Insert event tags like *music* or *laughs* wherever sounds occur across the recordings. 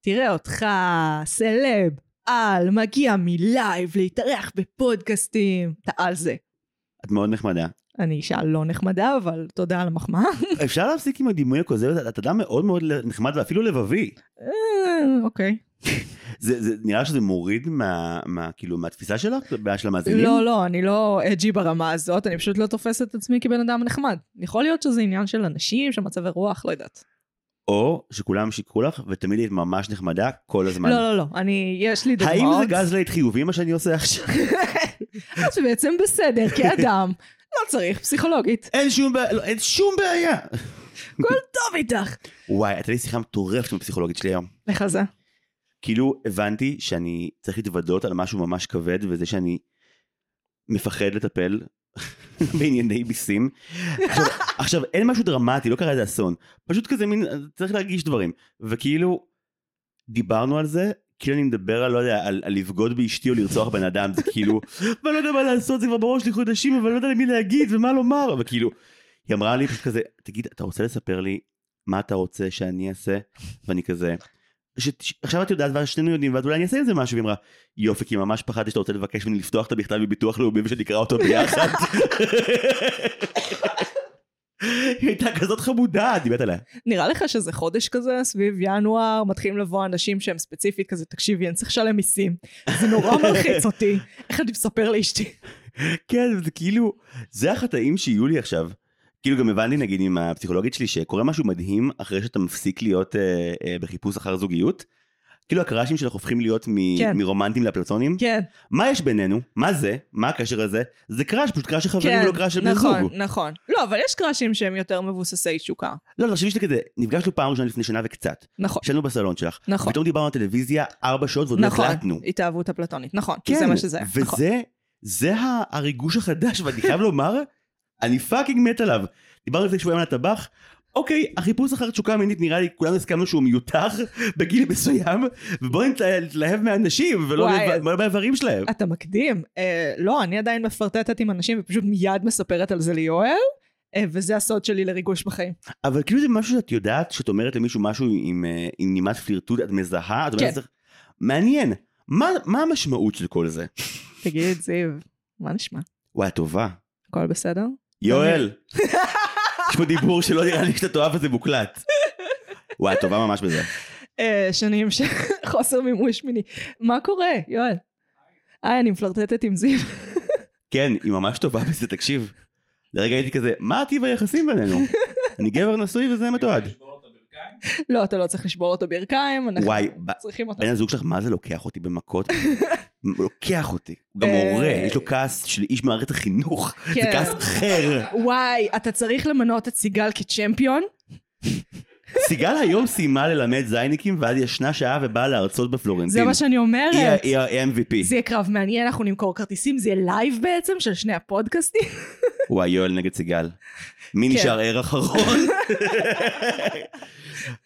תראה אותך, סלב, על, מגיע מ live להתארח בפודקאסטים, אתה על זה. את מאוד נחמדה. אני אישה לא נחמדה, אבל תודה על המחמאה. *laughs* אפשר להפסיק עם הדימוי הכוזב? אתה אדם מאוד מאוד נחמד ואפילו לבבי. אה, אוקיי. *laughs* זה, זה נראה שזה מוריד מה, מה כאילו מהתפיסה שלך? בעיה של המאזינים? לא, לא, אני לא edgy ברמה הזאת, אני פשוט לא תופסת את עצמי כבן אדם נחמד. יכול להיות שזה עניין של אנשים, של מצבי רוח, לא יודעת. או שכולם שיקרו לך ותמיד היית ממש נחמדה כל הזמן. לא, לא, לא, אני, יש לי דוגמאות. האם זה gaslight חיובי מה שאני עושה עכשיו? *laughs* זה בעצם בסדר, כאדם. לא צריך, פסיכולוגית. אין שום בעיה, לא, אין שום בעיה. הכל טוב איתך. וואי, הייתה לי שיחה מטורפת עם הפסיכולוגית שלי היום. איך זה? כאילו הבנתי שאני צריך להתוודות על משהו ממש כבד וזה שאני מפחד לטפל *laughs* בענייני ביסים. עכשיו, עכשיו אין משהו דרמטי לא קרה איזה אסון. פשוט כזה מין צריך להרגיש דברים. וכאילו דיברנו על זה כאילו אני מדבר על לא יודע על, על לבגוד באשתי או לרצוח בן אדם זה כאילו *laughs* ואני לא יודע מה לעשות זה כבר בראש לי חודשים אבל אני לא יודע למי להגיד ומה לומר. וכאילו היא אמרה לי פשוט כזה תגיד אתה רוצה לספר לי מה אתה רוצה שאני אעשה? ואני כזה ש- עכשיו את יודעת ושנינו יודעים ואז אולי אני אעשה עם זה משהו והיא אמרה יופי כי ממש פחדתי שאתה רוצה לבקש ממני לפתוח את המכתב בביטוח לאומי ושנקרא אותו ביחד. היא הייתה כזאת חמודה אני מת עליה. נראה לך שזה חודש כזה, סביב ינואר, מתחילים לבוא אנשים שהם ספציפית כזה, תקשיבי, אני צריך לשלם מיסים. זה נורא *laughs* מלחיץ אותי. איך אני מספר לאשתי? כן זה כאילו זה החטאים שיהיו לי עכשיו. כאילו גם הבנתי נגיד עם הפסיכולוגית שלי שקורה משהו מדהים אחרי שאתה מפסיק להיות אה, אה, בחיפוש אחר זוגיות. כאילו הקראשים שלך הופכים להיות מ- כן. מרומנטים לאפלטונים. כן, מה יש בינינו? מה זה? מה הקשר הזה? זה crush, פשוט crush של חברים כן, ולא crush של נכון, זוג. נכון. לא, אבל יש קראשים שהם יותר מבוססי תשוקה. לא, תחשבי שאתה כזה, נפגשנו פעם ראשונה לפני שנה וקצת. נכון, ישבנו בסלון שלך. נכון. פתאום דיברנו על טלוויזיה ארבע שעות ועוד לא נכון. הקלטנו. התאהבות אפלטונית, נכון. כן, זה מה שזה. נכון. וזה, זה ה- הריגוש החדש, ואני חייב לומר, אני fucking מת עליו. דיברנו לפני שבועיים על הטבח, אוקיי, החיפוש אחר תשוקה מינית נראה לי, כולנו הסכמנו שהוא מיותר *laughs* בגיל מסוים, ובואו נתלהב מהאנשים, ולא. לא באיברים שלהם. אתה מקדים. אה, לא, אני עדיין מפרטטת עם אנשים ופשוט מיד מספרת על זה ליואל, אה, וזה הסוד שלי לריגוש בחיים. אבל כאילו זה משהו שאת יודעת, שאת אומרת למישהו משהו עם, אה, עם נימת פלירטוט, את מזהה, את אומרת, כן. "צריך- מעניין, מה, מה המשמעות של כל זה? תגיד, זיו, מה נשמע? וואי, טובה. הכל בסדר? יואל, יש פה דיבור שלא נראה לי שאתה תאהב וזה מוקלט. וואי, את טובה ממש בזה. אה, שנים של *laughs* חוסר מימוש מיני. מה קורה, יואל? היי, אני מפלרטטת עם זיו. *laughs* כן, היא ממש טובה בזה, תקשיב. לרגע הייתי כזה, מה טיב היחסים בינינו? *laughs* אני גבר נשוי וזה מתועד. *laughs* לא, אתה לא צריך לשבור אותו ברכיים, אנחנו וואי, צריכים אותו. בן הזוג שלך, מה זה לוקח אותי במכות? *laughs* לוקח אותי. הוא גם אה, מורה, יש לו כעס של איש מערכת החינוך. זה כן. כעס אחר. וואי, אתה צריך למנות את סיגל כצ'מפיון? סיגל היום סיימה ללמד זייניקים ואז ישנה שעה ובאה להרצות בפלורנטין. זה מה שאני אומרת. היא ה-MVP. זה יהיה קרב מעניין, אנחנו נמכור כרטיסים, זה יהיה live בעצם של שני הפודקאסטים. וואי, יואל נגד סיגל. מי כן. נשאר ער אחרון? *laughs*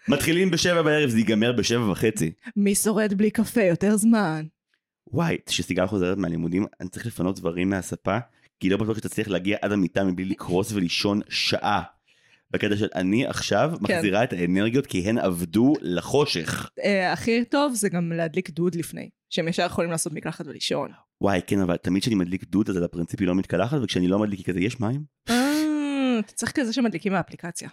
מתחילים בשבע בערב, זה ייגמר בשבע וחצי. מי שורד בלי קפה יותר זמן? וואי, כשסיגל חוזרת מהלימודים, אני צריך לפנות דברים מהספה, כי לא בטוח שתצליח להגיע עד המיטה מבלי לקרוס ולישון שעה. בקטע של אני עכשיו כן. מחזירה את האנרגיות כי הן עבדו לחושך. אה, הכי טוב זה גם להדליק דוד לפני, שהם ישר יכולים לעשות מקלחת ולישון. וואי, כן, אבל תמיד כשאני מדליק דוד אז על הפרינציפ היא לא מתקלחת, וכשאני לא מדליק היא כזה, יש מים? אה, אתה צריך כזה שמדליקים מהאפליקציה.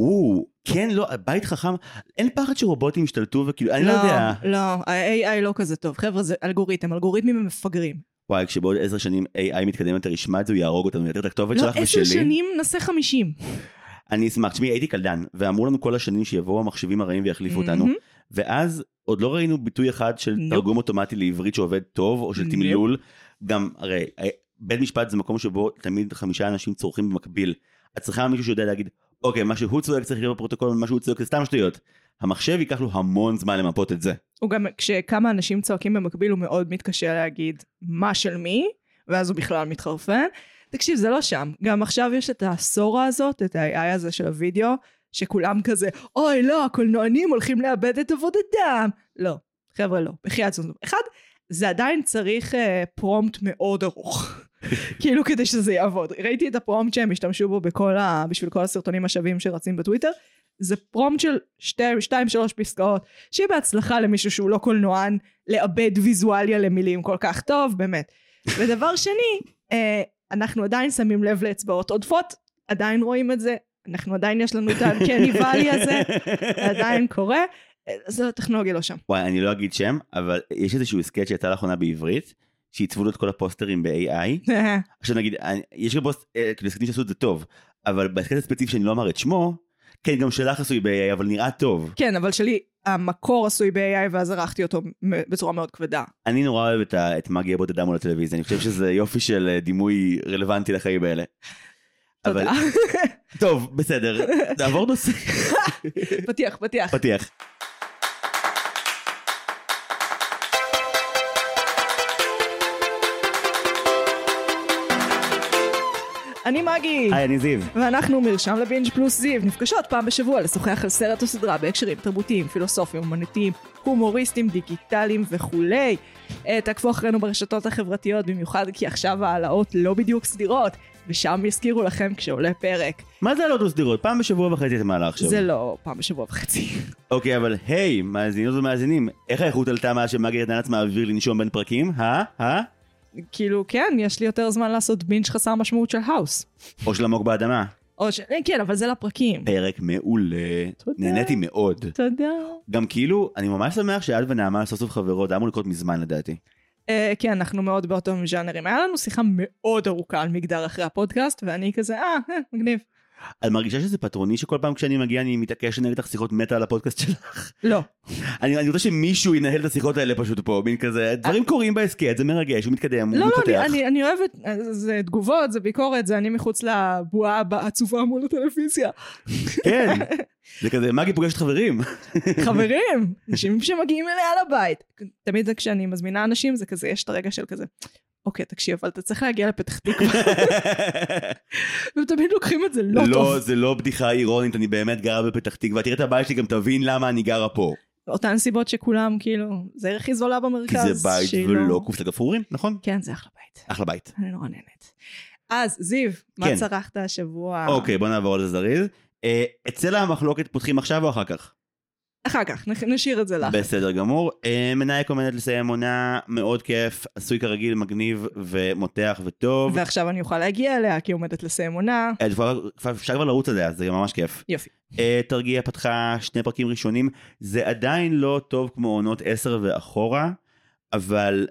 או, כן, לא, בית חכם, אין פחד שרובוטים ישתלטו וכאילו, אני לא יודע. לא, ה-AI לא כזה טוב. חבר'ה, זה אלגוריתם, אלגוריתמים הם מפגרים. וואי, כשבעוד עשר שנים AI מתקדם יותר ישמע את זה, הוא יהרוג אותנו, יתר את הכתובת לא, שלך עשר ושלי. שנים נעשה חמישים. אני אשמח, תשמעי, הייתי קלדן, ואמרו לנו כל השנים שיבואו המחשבים הרעים ויחליפו אותנו, מהמם. ואז עוד לא ראינו ביטוי אחד של נופ. תרגום אוטומטי לעברית שעובד טוב, או של. תמלול. גם, הרי, אה, בית משפט זה מקום שבו תמיד חמישה אנשים צורכים במקביל. את צריכה מישהו שיודע להגיד, אוקיי, מה שהוא צועק צריך להיות בפרוטוקול, ומה שהוא צועק זה סתם שטויות. המחשב ייקח לו המון זמן למפות את זה. הוא גם, כשכמה אנשים צועקים במקביל, הוא מאוד מתקשה להגיד מה של מי, ואז הוא בכלל מתחרפן. תקשיב, זה לא שם. גם עכשיו יש את הסורה הזאת, את ה-AI הזה של הוידאו, שכולם כזה, אוי, לא, הקולנוענים הולכים לאבד את עבודתם. לא, חבר'ה, לא. בחייאת זאת. אחד, זה עדיין צריך אה, פרומפט מאוד ארוך. כאילו כדי שזה יעבוד. ראיתי את הפרומפט שהם השתמשו בו בכל ה... בשביל כל הסרטונים השווים שרצים בטוויטר, זה פרומט של שתי, שתיים שלוש פסקאות, שיהיה בהצלחה למישהו שהוא לא קולנוען, לעבד ויזואליה למילים כל כך טוב, באמת. ודבר שני, אה, אנחנו עדיין שמים לב לאצבעות עודפות, עדיין רואים את זה, אנחנו עדיין יש לנו את האנקני ואלי הזה, זה עדיין קורה, אה, זה הטכנולוגיה לא שם. וואי, אני לא אגיד שם, אבל יש איזשהו הסכת שיצא לאחרונה בעברית, שעיצבו לו את כל הפוסטרים ב-AI. *laughs* עכשיו נגיד, יש גם פוסט, אה, כאילו הסכתים שעשו את זה טוב, אבל בהסכת הספציפי שאני לא אמר את שמו, כן, גם שלך עשוי ב-AI, אבל נראה טוב. כן, אבל שלי, המקור עשוי ב-AI ואז ערכתי אותו בצורה מאוד כבדה. אני נורא אוהב את, ה- את מגי הבודדה מול הטלוויזיה, אני חושב שזה יופי של אה, דימוי רלוונטי לחיים האלה. אבל, תודה. *laughs* טוב, בסדר, נעבור נושא. *laughs* פתיח, פתיח. פתיח. אני מגי, היי, אני זיו. ואנחנו מרשם לבינג' פלוס זיו, נפגשות פעם בשבוע לשוחח על סרט או סדרה בהקשרים תרבותיים, פילוסופיים, אומנותיים, הומוריסטיים, דיגיטליים וכולי. אה, תעקבו אחרינו ברשתות החברתיות, במיוחד כי עכשיו ההעלאות לא בדיוק סדירות, ושם יזכירו לכם כשעולה פרק. מה זה הלא סדירות? פעם בשבוע וחצי אתם מעלה עכשיו. זה לא פעם בשבוע וחצי. אוקיי, אבל היי, מאזינות ומאזינים, איך האיכות עלתה מאז שמגי נתן לעצמה אוויר לנשום בין פרקים? אה? אה? כאילו, כן, יש לי יותר זמן לעשות בינג' חסר משמעות של האוס. או של עמוק באדמה. או ש... אה, כן, אבל זה לפרקים. פרק מעולה. תודה. נהניתי מאוד. תודה. גם כאילו, אני ממש שמח שאת ונעמה סוף סוף חברות, היה אמור לקרות מזמן לדעתי. אה, כן, אנחנו מאוד באותם ז'אנרים. היה לנו שיחה מאוד ארוכה על מגדר אחרי הפודקאסט, ואני כזה, אה, אה, מגניב. את מרגישה שזה פטרוני שכל פעם כשאני מגיע אני מתעקש לנהל איתך שיחות מטה על הפודקאסט שלך? לא. אני אני רוצה שמישהו ינהל את השיחות האלה פשוט פה, מין כזה, דברים קורים בהסכת, זה מרגש, הוא מתקדם, הוא לא, לא, מתפתח. אני, אני, אני אוהבת, אה, זה תגובות, זה ביקורת, זה אני מחוץ לבועה העצובה מול הטלוויזיה. כן, *laughs* זה כזה, מגי פוגשת חברים. חברים, *laughs* אנשים שמגיעים אליה לבית. תמיד זה כשאני מזמינה אנשים, זה כזה, יש את הרגע של כזה, אוקיי, תקשיב, אבל אתה צריך להגיע לפתח תקווה. *laughs* והם תמיד לוקחים את זה לא טוב. לא, זה לא בדיחה אירונית, אני באמת גרה בפתח תקווה, תראה את הבית שלי, גם תבין למה אני גרה פה. אותן סיבות שכולם, כאילו, זה הכי זולה כי במרכז. זה בית ולא לא- קופסת גפרורים, נכון? כן, זה אחלה בית. אחלה בית. אני נורא נהנית. אז, זיו, מה כן. צרכת השבוע? אוקיי, בוא נעבור על זה זריז. אה, אצל המחלוקת פותחים עכשיו או אחר כך? אחר כך, נשאיר את זה לך. בסדר גמור. אה, מנאייק עומדת לסיים עונה מאוד כיף, עשוי כרגיל, מגניב ומותח וטוב. ועכשיו אני אוכל להגיע אליה, כי היא עומדת לסיים עונה. אה, אפשר כבר לרוץ על זה, ממש כיף. יופי. אה, תרגיע פתחה שני פרקים ראשונים, זה עדיין לא טוב כמו עונות 10 ואחורה, אבל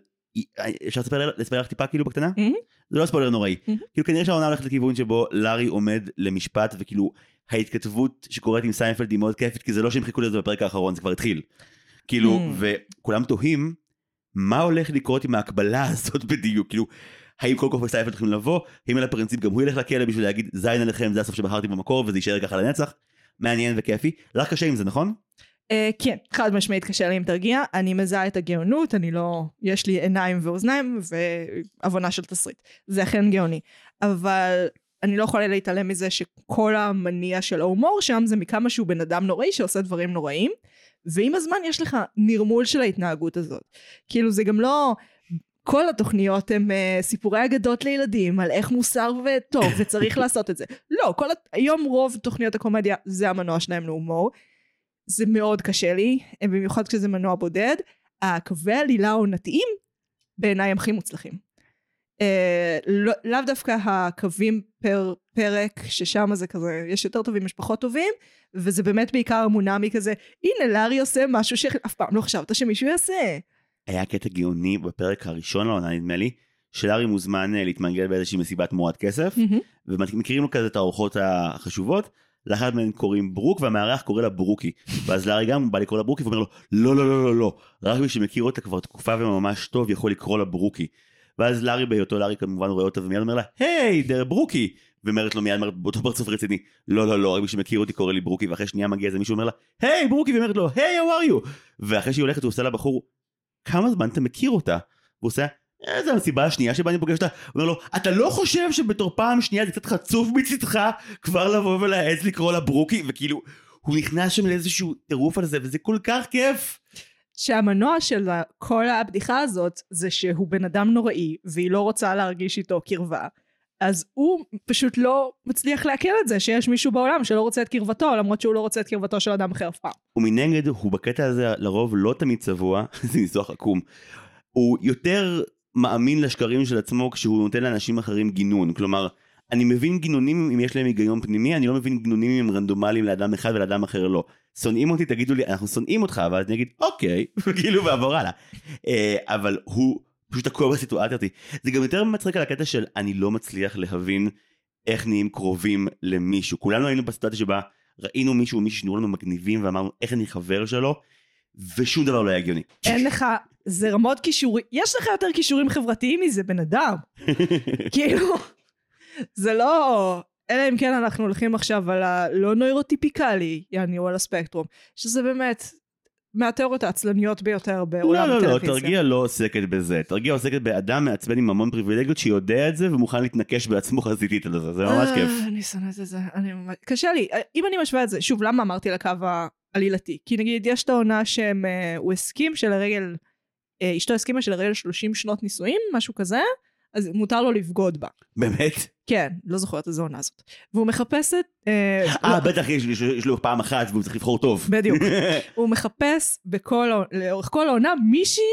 אפשר לספר לך טיפה כאילו בקטנה? מהמם. זה לא ספוילר נוראי. כאילו כנראה שהעונה הולכת לכיוון שבו לארי עומד למשפט וכאילו ההתכתבות שקורית עם סיינפלד היא מאוד כיפית כי זה לא שהם חיכו לזה בפרק האחרון זה כבר התחיל. כאילו. וכולם תוהים מה הולך לקרות עם ההקבלה הזאת *laughs* בדיוק כאילו האם כל כוכבי סיינפלד הולכים לבוא האם על הפרינציפ גם הוא ילך לכלא בשביל להגיד זין עליכם זה הסוף שבחרתי במקור וזה יישאר ככה לנצח. מעניין וכיפי. לך קשה עם זה נכון? אה, כן, חד משמעית קשה לי עם תרגיע. אני מזהה את הגאונות, אני לא... יש לי עיניים ואוזניים והבנה של תסריט. זה אכן גאוני. אבל אני לא יכולה להתעלם מזה שכל המניע של ההומור שם זה מכמה שהוא בן אדם נוראי שעושה דברים נוראים. ועם הזמן יש לך נרמול של ההתנהגות הזאת. כאילו זה גם לא... כל התוכניות הן uh, סיפורי אגדות לילדים על איך מוסר וטוב וצריך לעשות את זה. לא, כל. היום רוב תוכניות הקומדיה זה המנוע שלהם להומור. זה מאוד קשה לי, במיוחד כשזה מנוע בודד. הקווי עלילה העונתיים בעיניי הם הכי מוצלחים. אה, לא, לאו דווקא הקווים פר פרק, ששם זה כזה, יש יותר טובים, יש פחות טובים, וזה באמת בעיקר המונמי כזה, הנה לארי עושה משהו שאף פעם לא חשבת שמישהו יעשה. היה קטע גאוני בפרק הראשון לעונה נדמה לי שלארי מוזמן אה, להתמנגל באיזושהי מסיבת תמורת כסף ומכירים לו כזה את האורחות החשובות. לאחת מהן קוראים ברוק והמארח קורא לה ברוקי. ואז לארי גם בא לקרוא לה ברוקי ואומר לו לא לא לא לא לא רק מי שמכיר אותה כבר תקופה וממש טוב יכול לקרוא לה ברוקי. ואז לארי בהיותו לארי כמובן רואה אותה ומיד אומר לה היי דר ברוקי. ואומרת לו מיד באותו פרצוף רציני לא לא לא רק מי שמכיר אותי קורא לי ברוקי. ואחרי שנייה מגיע איזה מישהו אומר לה היי ברוקי. ואומרת לו היי how are ואחרי שהיא הולכת הוא עושה לבחור כמה זמן אתה מכיר אותה? והוא עושה "אה, זה המסיבה השנייה שבה אני פוגש אותה. הוא אומר לו, אתה לא חושב שבתור פעם שנייה זה קצת חצוף מצדך כבר לבוא ולהעז לקרוא לה ברוקי? וכאילו, הוא נכנס שם לאיזשהו טירוף על זה, וזה כל כך כיף. שהמנוע של כל הבדיחה הזאת זה שהוא בן אדם נוראי והיא לא רוצה להרגיש איתו קרבה. אז הוא פשוט לא מצליח לעכל את זה שיש מישהו בעולם שלא רוצה את קרבתו, למרות שהוא לא רוצה את קרבתו של אדם אחר אף פעם. ומנגד הוא בקטע הזה לרוב לא תמיד צבוע, *laughs* זה ניסוח עקום. הוא יותר מאמין לשקרים של עצמו כשהוא נותן לאנשים אחרים גינון. כלומר, אני מבין גינונים אם יש להם היגיון פנימי, אני לא מבין גינונים אם הם רנדומליים לאדם אחד ולאדם אחר לא. שונאים אותי, תגידו לי, אנחנו שונאים אותך, ואז אני אגיד, אוקיי, *laughs* כאילו, ועבור הלאה. אה, אבל הוא פשוט תקוע בסיטואציה הזאת. זה גם יותר מצחיק על הקטע של אני לא מצליח להבין איך נהיים קרובים למישהו. כולנו היינו בסיטואציה שבה ראינו מישהו מישהו שנראו לנו מגניבים ואמרנו איך אני חבר שלו, ושום דבר לא היה הגיוני. אין לך, זה רמות כישורים, יש לך יותר כישורים חברתיים מזה, בן אדם. *laughs* כאילו, זה לא... אלא אם כן אנחנו הולכים עכשיו על הלא נוירוטיפיקלי, יעני, או על הספקטרום, שזה באמת מהתיאוריות העצלניות ביותר בעולם לא, לא, לא, הטלוויזיה. תרגיע לא עוסקת בזה. תרגיע עוסקת באדם מעצבן עם המון פריבילגיות שיודע את זה ומוכן להתנקש בעצמו חזיתית על זה, זה ממש כיף. אה, אני שונאת את זה. קשה לי. אה, אם אני משווה את זה, שוב, למה אמרתי לקו העלילתי? כי נגיד, יש את העונה שהם... אה, הסכים שלרגל... אה, אשתו הסכימה שלרגל 30 שנות נישואים, משהו כזה, אז מותר לו לבגוד בה. באמת? כן, לא זוכרת איזה עונה זאת. והוא מחפש את... אה, אה, לא, בטח יש יש- יש לו פעם אחת והוא צריך לבחור טוב. בדיוק. *laughs* הוא מחפש בכל, לאורך כל העונה מישהי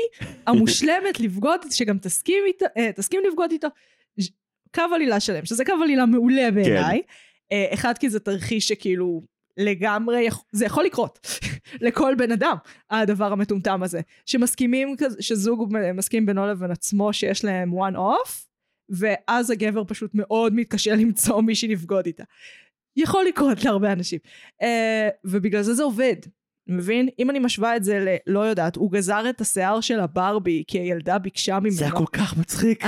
המושלמת לבגוד, שגם תסכים איתו, אה, תסכים לבגוד איתו. קו עלילה שלם, שזה קו עלילה מעולה בעיניי. אה, אחד, כי זה תרחיש שכאילו לגמרי, זה יכול לקרות *laughs* לכל בן אדם, הדבר המטומטם הזה. שמסכימים, שזוג מסכים בינו לבין עצמו שיש להם one off, ואז הגבר פשוט מאוד מתקשה למצוא מישהי לבגוד איתה. יכול לקרות להרבה אנשים. אה, ובגלל זה זה עובד. מבין? אם אני משווה את זה ל... לא יודעת, הוא גזר את השיער של הברבי כי הילדה ביקשה ממנו. זה היה כל כך מצחיק.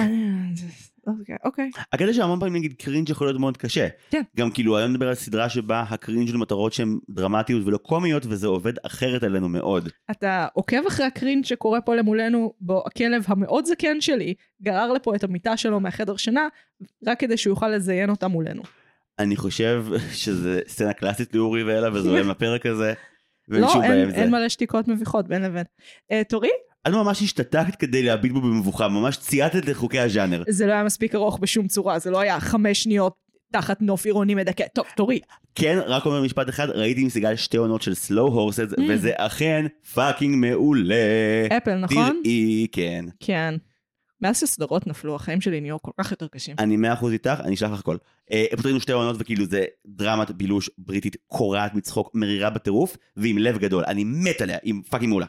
אוקיי, אוקיי. הקטע שהמון פעמים נגיד cringe יכול להיות מאוד קשה. כן. גם כאילו היום נדבר על סדרה שבה ה cringe הוא למטרות שהן דרמטיות ולא קומיות וזה עובד אחרת עלינו מאוד. אתה עוקב אחרי ה cringe שקורה פה למולנו, בו הכלב המאוד זקן שלי גרר לפה את המיטה שלו מהחדר שינה, רק כדי שהוא יוכל לזיין אותה מולנו. אני חושב שזה סצנה קלאסית לאורי ואלה וזה *laughs* אוהב הפרק הזה. לא, אין, עם. אין מלא שתיקות מביכות בין לבין. Uh, תורי. את ממש השתתקת כדי להביט בו במבוכה, ממש צייתת לחוקי הז'אנר. זה לא היה מספיק ארוך בשום צורה, זה לא היה חמש שניות תחת נוף עירוני מדכא. טוב, תורי. כן, רק אומר משפט אחד, ראיתי עם סיגל שתי עונות של Slow Horses, Mm. וזה אכן fucking מעולה. אפל, נכון? תראי, כן. כן. מאז שסדרות נפלו, החיים שלי נהיו כל כך יותר קשים. אני מאה אחוז איתך, אני אשלח לך הכל. אה, פשוט ראינו שתי עונות וכאילו זה דרמת בילוש בריטית קורעת מצחוק, מרירה בטירוף, ועם לב גדול. אני מת עליה, היא fucking מעולה.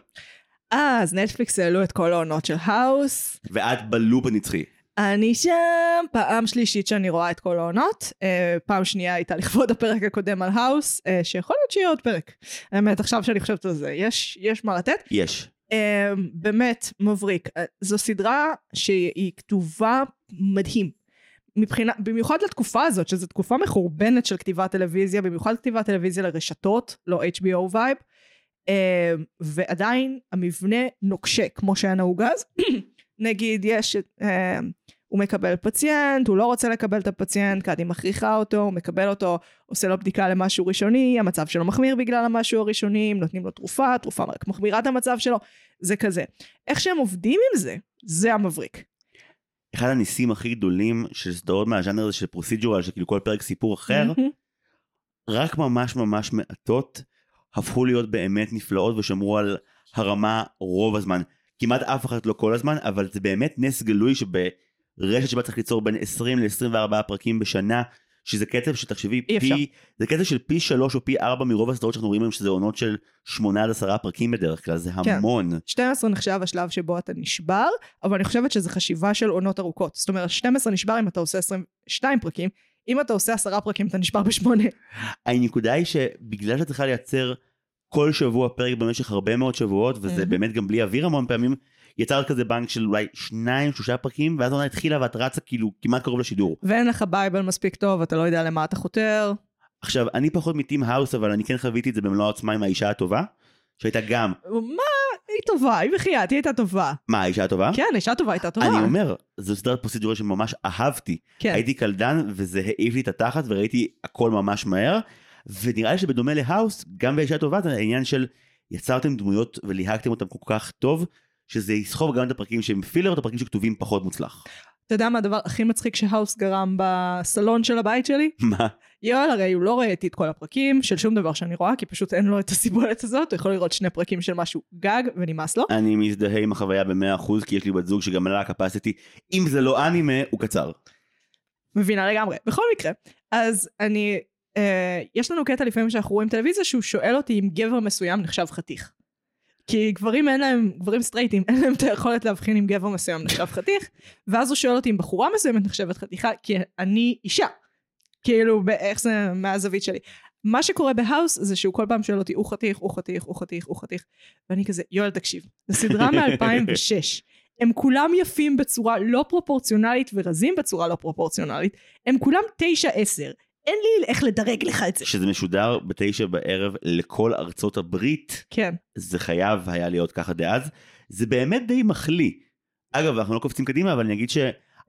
אה, אז נטפליקס העלו את כל העונות של האוס. ואת בלופ הנצחי. אני שם פעם שלישית שאני רואה את כל העונות. אה, פעם שנייה הייתה לכבוד הפרק הקודם על האוס, אה, שיכול להיות שיהיה עוד פרק. האמת, עכשיו שאני חושבת על זה, יש, יש מה לתת. יש. באמת מבריק. זו סדרה שהיא כתובה מדהים. מבחינה, במיוחד לתקופה הזאת, שזו תקופה מחורבנת של כתיבת טלוויזיה, במיוחד כתיבת טלוויזיה לרשתות, לא HBO vibe, ועדיין המבנה נוקשה, כמו שהיה נהוג אז. *clears throat* נגיד, יש, אה, הוא מקבל פציינט, הוא לא רוצה לקבל את הפציינט, קאדי מכריחה אותו, הוא מקבל אותו, עושה לו בדיקה למשהו ראשוני, המצב שלו מחמיר בגלל המשהו הראשוני, נותנים לו תרופה, תרופה רק מחמירה את המצב שלו, זה כזה. איך שהם עובדים עם זה, זה המבריק. אחד הניסים הכי גדולים של סדרות מהז'אנר הזה של פרוסיג'ורל, שכאילו כל פרק סיפור אחר. רק ממש ממש מעטות הפכו להיות באמת נפלאות ושמרו על הרמה רוב הזמן. כמעט אף אחת לא כל הזמן, אבל זה באמת נס גלוי שברשת שבה צריך ליצור בין 20 ל-24 פרקים בשנה, שזה קצב שתחשבי אפשר. פי, זה קצב של פי 3 או פי 4 מרוב הסדרות שאנחנו רואים היום, שזה עונות של 8 עד 10 פרקים בדרך כלל, זה כן. המון. 12 נחשב השלב שבו אתה נשבר, אבל אני חושבת שזה חשיבה של עונות ארוכות. זאת אומרת, 12 נשבר אם אתה עושה 22 פרקים, אם אתה עושה 10 פרקים אתה נשבר בשמונה. הנקודה היא שבגלל שאת צריכה לייצר כל שבוע פרק במשך הרבה מאוד שבועות, וזה. באמת גם בלי אוויר המון פעמים, יצרת כזה בנק של אולי שניים, שלושה פרקים, ואז העונה התחילה ואת רצה כאילו כמעט קרוב לשידור. ואין לך bible מספיק טוב, אתה לא יודע למה אתה חותר. עכשיו, אני פחות מטים האוס, אבל אני כן חוויתי את זה במלוא העוצמה עם האישה הטובה, שהייתה גם, מה? היא טובה, היא בחייאת, היא הייתה טובה. מה, האישה הטובה? כן, האישה טובה הייתה טובה. אני אומר, זו סדרת פרוצדורה שממש אהבתי. כן. הייתי קלדן, וזה העיף לי את התחת, וראיתי הכל ממש מהר, ונראה לי שבדומה להאוס, גם באישה טובה זה העניין של יצרתם דמויות וליהקתם אותם כל כך טוב, שזה יסחוב גם את הפרקים שהם פילר, את הפרקים שכתובים פחות מוצלח. אתה יודע מה הדבר הכי מצחיק שהאוס גרם בסלון של הבית שלי? מה? יואל הרי הוא לא רואה איתי את כל הפרקים של שום דבר שאני רואה, כי פשוט אין לו את הסיבולת הזאת, הוא יכול לראות שני פרקים של משהו גג ונמאס לו. אני מזדהה עם החוויה ב-100% כי יש לי בת זוג שגם עלה הקפסיטי. אם זה לא אנימה, הוא קצר. מבינה לגמרי. בכל מקרה, אז אני, אה, יש לנו קטע לפעמים שאנחנו רואים טלוויזיה שהוא שואל אותי אם גבר מסוים נחשב חתיך. כי גברים אין להם, גברים סטרייטים, אין להם את היכולת להבחין אם גבר מסוים נחשב חתיך, ואז הוא שואל אותי אם בחורה מסוימת נחשבת חתיכה, כי אני אישה. כאילו, איך זה מהזווית שלי. מה שקורה בהאוס זה שהוא כל פעם שואל אותי, הוא חתיך, הוא חתיך, הוא חתיך, הוא חתיך, ואני כזה, יואל תקשיב, זו סדרה מ-2006. הם כולם יפים בצורה לא פרופורציונלית ורזים בצורה לא פרופורציונלית, הם כולם תשע עשר. אין לי איך לדרג לך את זה. שזה משודר בתשע בערב לכל ארצות הברית, כן. זה חייב היה להיות ככה דאז. זה באמת די מחליא. אגב, אנחנו לא קופצים קדימה, אבל אני אגיד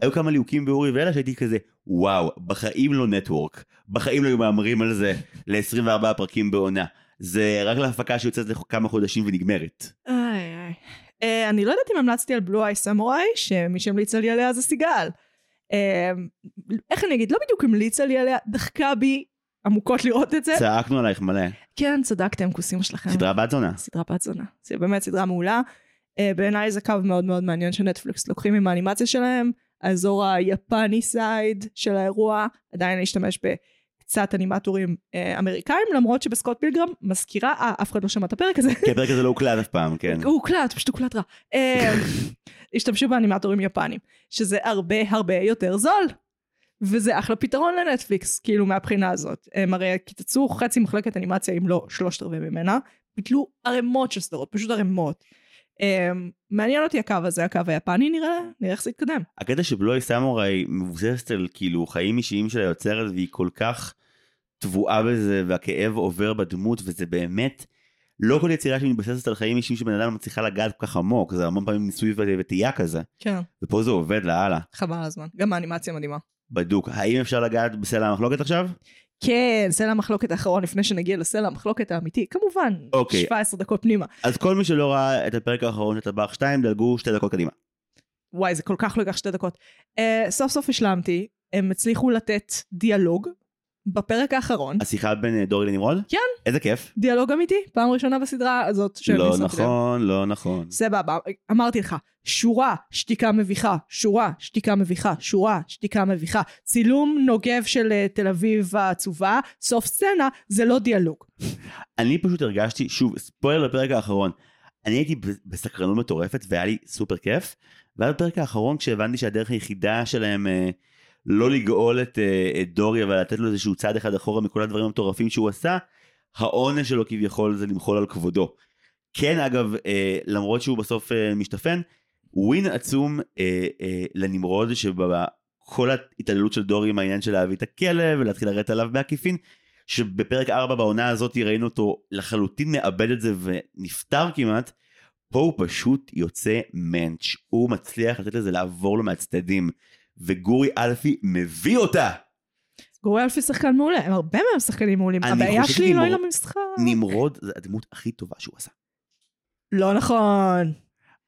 שהיו כמה ליהוקים באורי ואלה שהייתי כזה, וואו, בחיים לא נטוורק. בחיים לא היו מהמרים על זה ל-24 פרקים בעונה. זה רק להפקה שיוצאת לכמה חודשים ונגמרת. איי איי. Uh, אני לא יודעת אם המלצתי על בלו איי סמוראי, שמי שהמליצה לי עליה זה סיגל. Uh, איך אני אגיד, לא בדיוק המליצה לי עליה, דחקה בי עמוקות לראות את זה. צעקנו עלייך מלא. כן, צדקתם, כוסים שלכם. סדרה בת זונה. סדרה בת זונה. זה באמת סדרה מעולה. Uh, בעיניי זה קו מאוד מאוד מעניין שנטפליקס לוקחים עם האנימציה שלהם. האזור היפני סייד של האירוע, עדיין להשתמש בקצת אנימטורים אה, אמריקאים, למרות שבסקוט פילגרם מזכירה, אה, אף אחד לא שמע את הפרק הזה. כי הפרק הזה לא הוקלט אף פעם, כן. הוא הוקלט, פשוט הוקלט רע. אה, השתמשו באנימטורים יפנים, שזה הרבה הרבה יותר זול. וזה אחלה פתרון לנטפליקס, כאילו מהבחינה הזאת. הם הרי קיצצו חצי מחלקת אנימציה, אם לא שלושת רבעי ממנה, ביטלו ערימות של סדרות, פשוט ערימות. Um, מעניין אותי הקו הזה, הקו היפני נראה, נראה איך זה יתקדם. הקטע שבלוי סמוראי מבוססת על כאילו חיים אישיים של היוצרת והיא כל כך טבועה בזה והכאב עובר בדמות וזה באמת לא כל יצירה שמתבססת על חיים אישיים שבן אדם מצליחה לגעת כל כך עמוק זה המון פעמים ניסוי וטעייה כזה. כן. ופה זה עובד לאללה. חבל הזמן, גם האנימציה מדהימה. בדוק. האם אפשר לגעת בסלע המחלוקת עכשיו? כן, סלע המחלוקת האחרון לפני שנגיע לסלע המחלוקת האמיתי, כמובן, אוקיי. 17 דקות פנימה. אז כל מי שלא ראה את הפרק האחרון של טבח 2 דלגו שתי דקות קדימה. וואי, זה כל כך לא ייקח שתי דקות. Uh, סוף סוף השלמתי, הם הצליחו לתת דיאלוג בפרק האחרון. השיחה בין אה, דורי לנמרוד? כן. איזה כיף. דיאלוג אמיתי, פעם ראשונה בסדרה הזאת לא נכון, לא נכון. סבבה, אמרתי לך, שורה, שתיקה מביכה, שורה, שתיקה מביכה, שורה, שתיקה מביכה, צילום נוגב של uh, תל אביב העצובה, סוף סצנה, זה לא דיאלוג. אני פשוט הרגשתי, שוב, ספוילר לפרק האחרון, אני הייתי בסקרנות מטורפת והיה לי סופר כיף, ואז בפרק האחרון כשהבנתי שהדרך היחידה שלהם אה, לא לגאול את, אה, את דורי אבל לתת לו איזשהו צעד אחד אחורה מכל הדברים המטורפים שהוא עשה, העונש שלו כביכול זה למחול על כבודו. כן אגב, אה, למרות שהוא בסוף אה, משתפן, ווין עצום לנמרוד שבכל ההתעללות של דורי עם העניין של להביא את הכלב ולהתחיל לרדת עליו בעקיפין, שבפרק 4 בעונה הזאת ראינו אותו לחלוטין מאבד את זה ונפטר כמעט, פה הוא פשוט יוצא מענץ', הוא מצליח לתת לזה לעבור לו מהצדדים, וגורי אלפי מביא אותה! גורי אלפי שחקן מעולה, הם הרבה מהם שחקנים מעולים. הבעיה שלי היא לא עם המשחק. נמרוד זה הדמות הכי טובה שהוא עשה. לא נכון.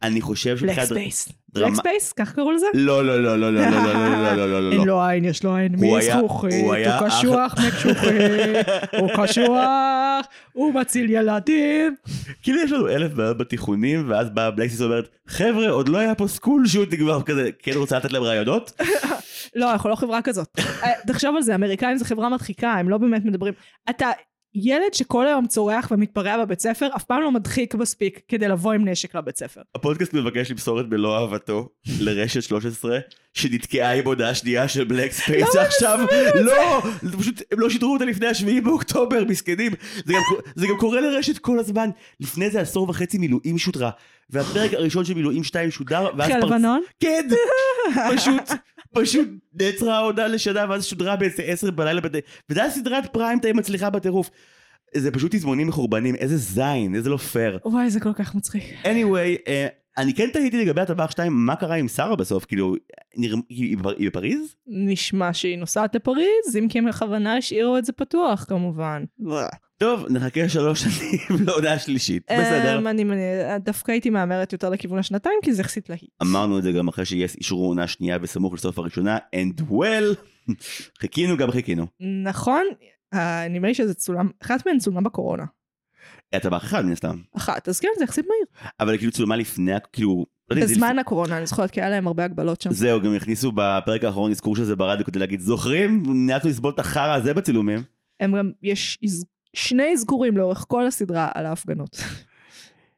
אני חושב בלק שמבחינת ספייס. בלק ספייס? כך קראו לזה? לא לא לא לא לא לא לא לא לא לא לא אין לא לו עין, יש לו עין הוא היה- מזכוכית, הוא היה הוא קשוח מקשוחית, הוא קשוח, הוא מציל ילדים. כאילו יש לנו אלף בעיות בתיכונים ואז באה בלייסיס ואומרת חבר'ה עוד לא היה פה school shooting כבר כזה כן רוצה לתת להם רעיונות לא, אנחנו לא חברה כזאת. אה, תחשוב על זה, אמריקאים זה חברה מדחיקה, הם לא באמת מדברים. אתה ילד שכל היום צורח ומתפרע בבית ספר, אף פעם לא מדחיק מספיק כדי לבוא עם נשק לבית ספר. הפודקאסט מבקש למסור את מלוא אהבתו לרשת 13 שנתקעה עם הודעה שנייה של בלאק ספייס עכשיו לא פשוט הם לא שידרו אותה לפני השביעי באוקטובר מסכנים זה גם, זה גם קורה לרשת כל הזמן לפני זה עשור וחצי מילואים שודרה והפרק הראשון של מילואים 2 שודר ואז חיל לבנון? כן *laughs* פשוט פשוט נעצרה העונה לשנה ואז שודרה באיזה 10 בלילה. וזה היה סדרת פריים טיים מצליחה בטירוף זה פשוט תזמונים מחורבנים איזה זין איזה לא פייר וואי, זה כל כך מצחיק. anyway uh, אני כן תהיתי לגבי הטבח 2, מה קרה עם שרה בסוף? כאילו, נרא... היא היא בפריז? נשמע שהיא נוסעת לפריז, אם כי הם בכוונה השאירו את זה פתוח כמובן. טוב, נחכה שלוש שנים *laughs* להודעה שלישית. בסדר. אמ, אני אני דווקא הייתי מהמרת יותר לכיוון השנתיים, כי זה יחסית להיט. אמרנו את זה גם אחרי שיס אישרו עונה שנייה בסמוך לסוף הראשונה, and well, *laughs* חיכינו גם חיכינו. נכון, אה, נדמה לי שזה צולם, אחת מהן צולמה בקורונה. טבח אחד מן הסתם, אחת, אז כן, זה יחסית מהיר. אבל כאילו צולמה לפני, כאילו, לא בזמן הקורונה, אני זוכרת, כי היה להם הרבה הגבלות שם. זהו, גם הכניסו בפרק האחרון אזכור של זה ברדיו כדי להגיד, זוכרים? נאלצנו לסבול את החרא הזה בצילומים. הם גם, יש שני אזכורים לאורך כל הסדרה על ההפגנות.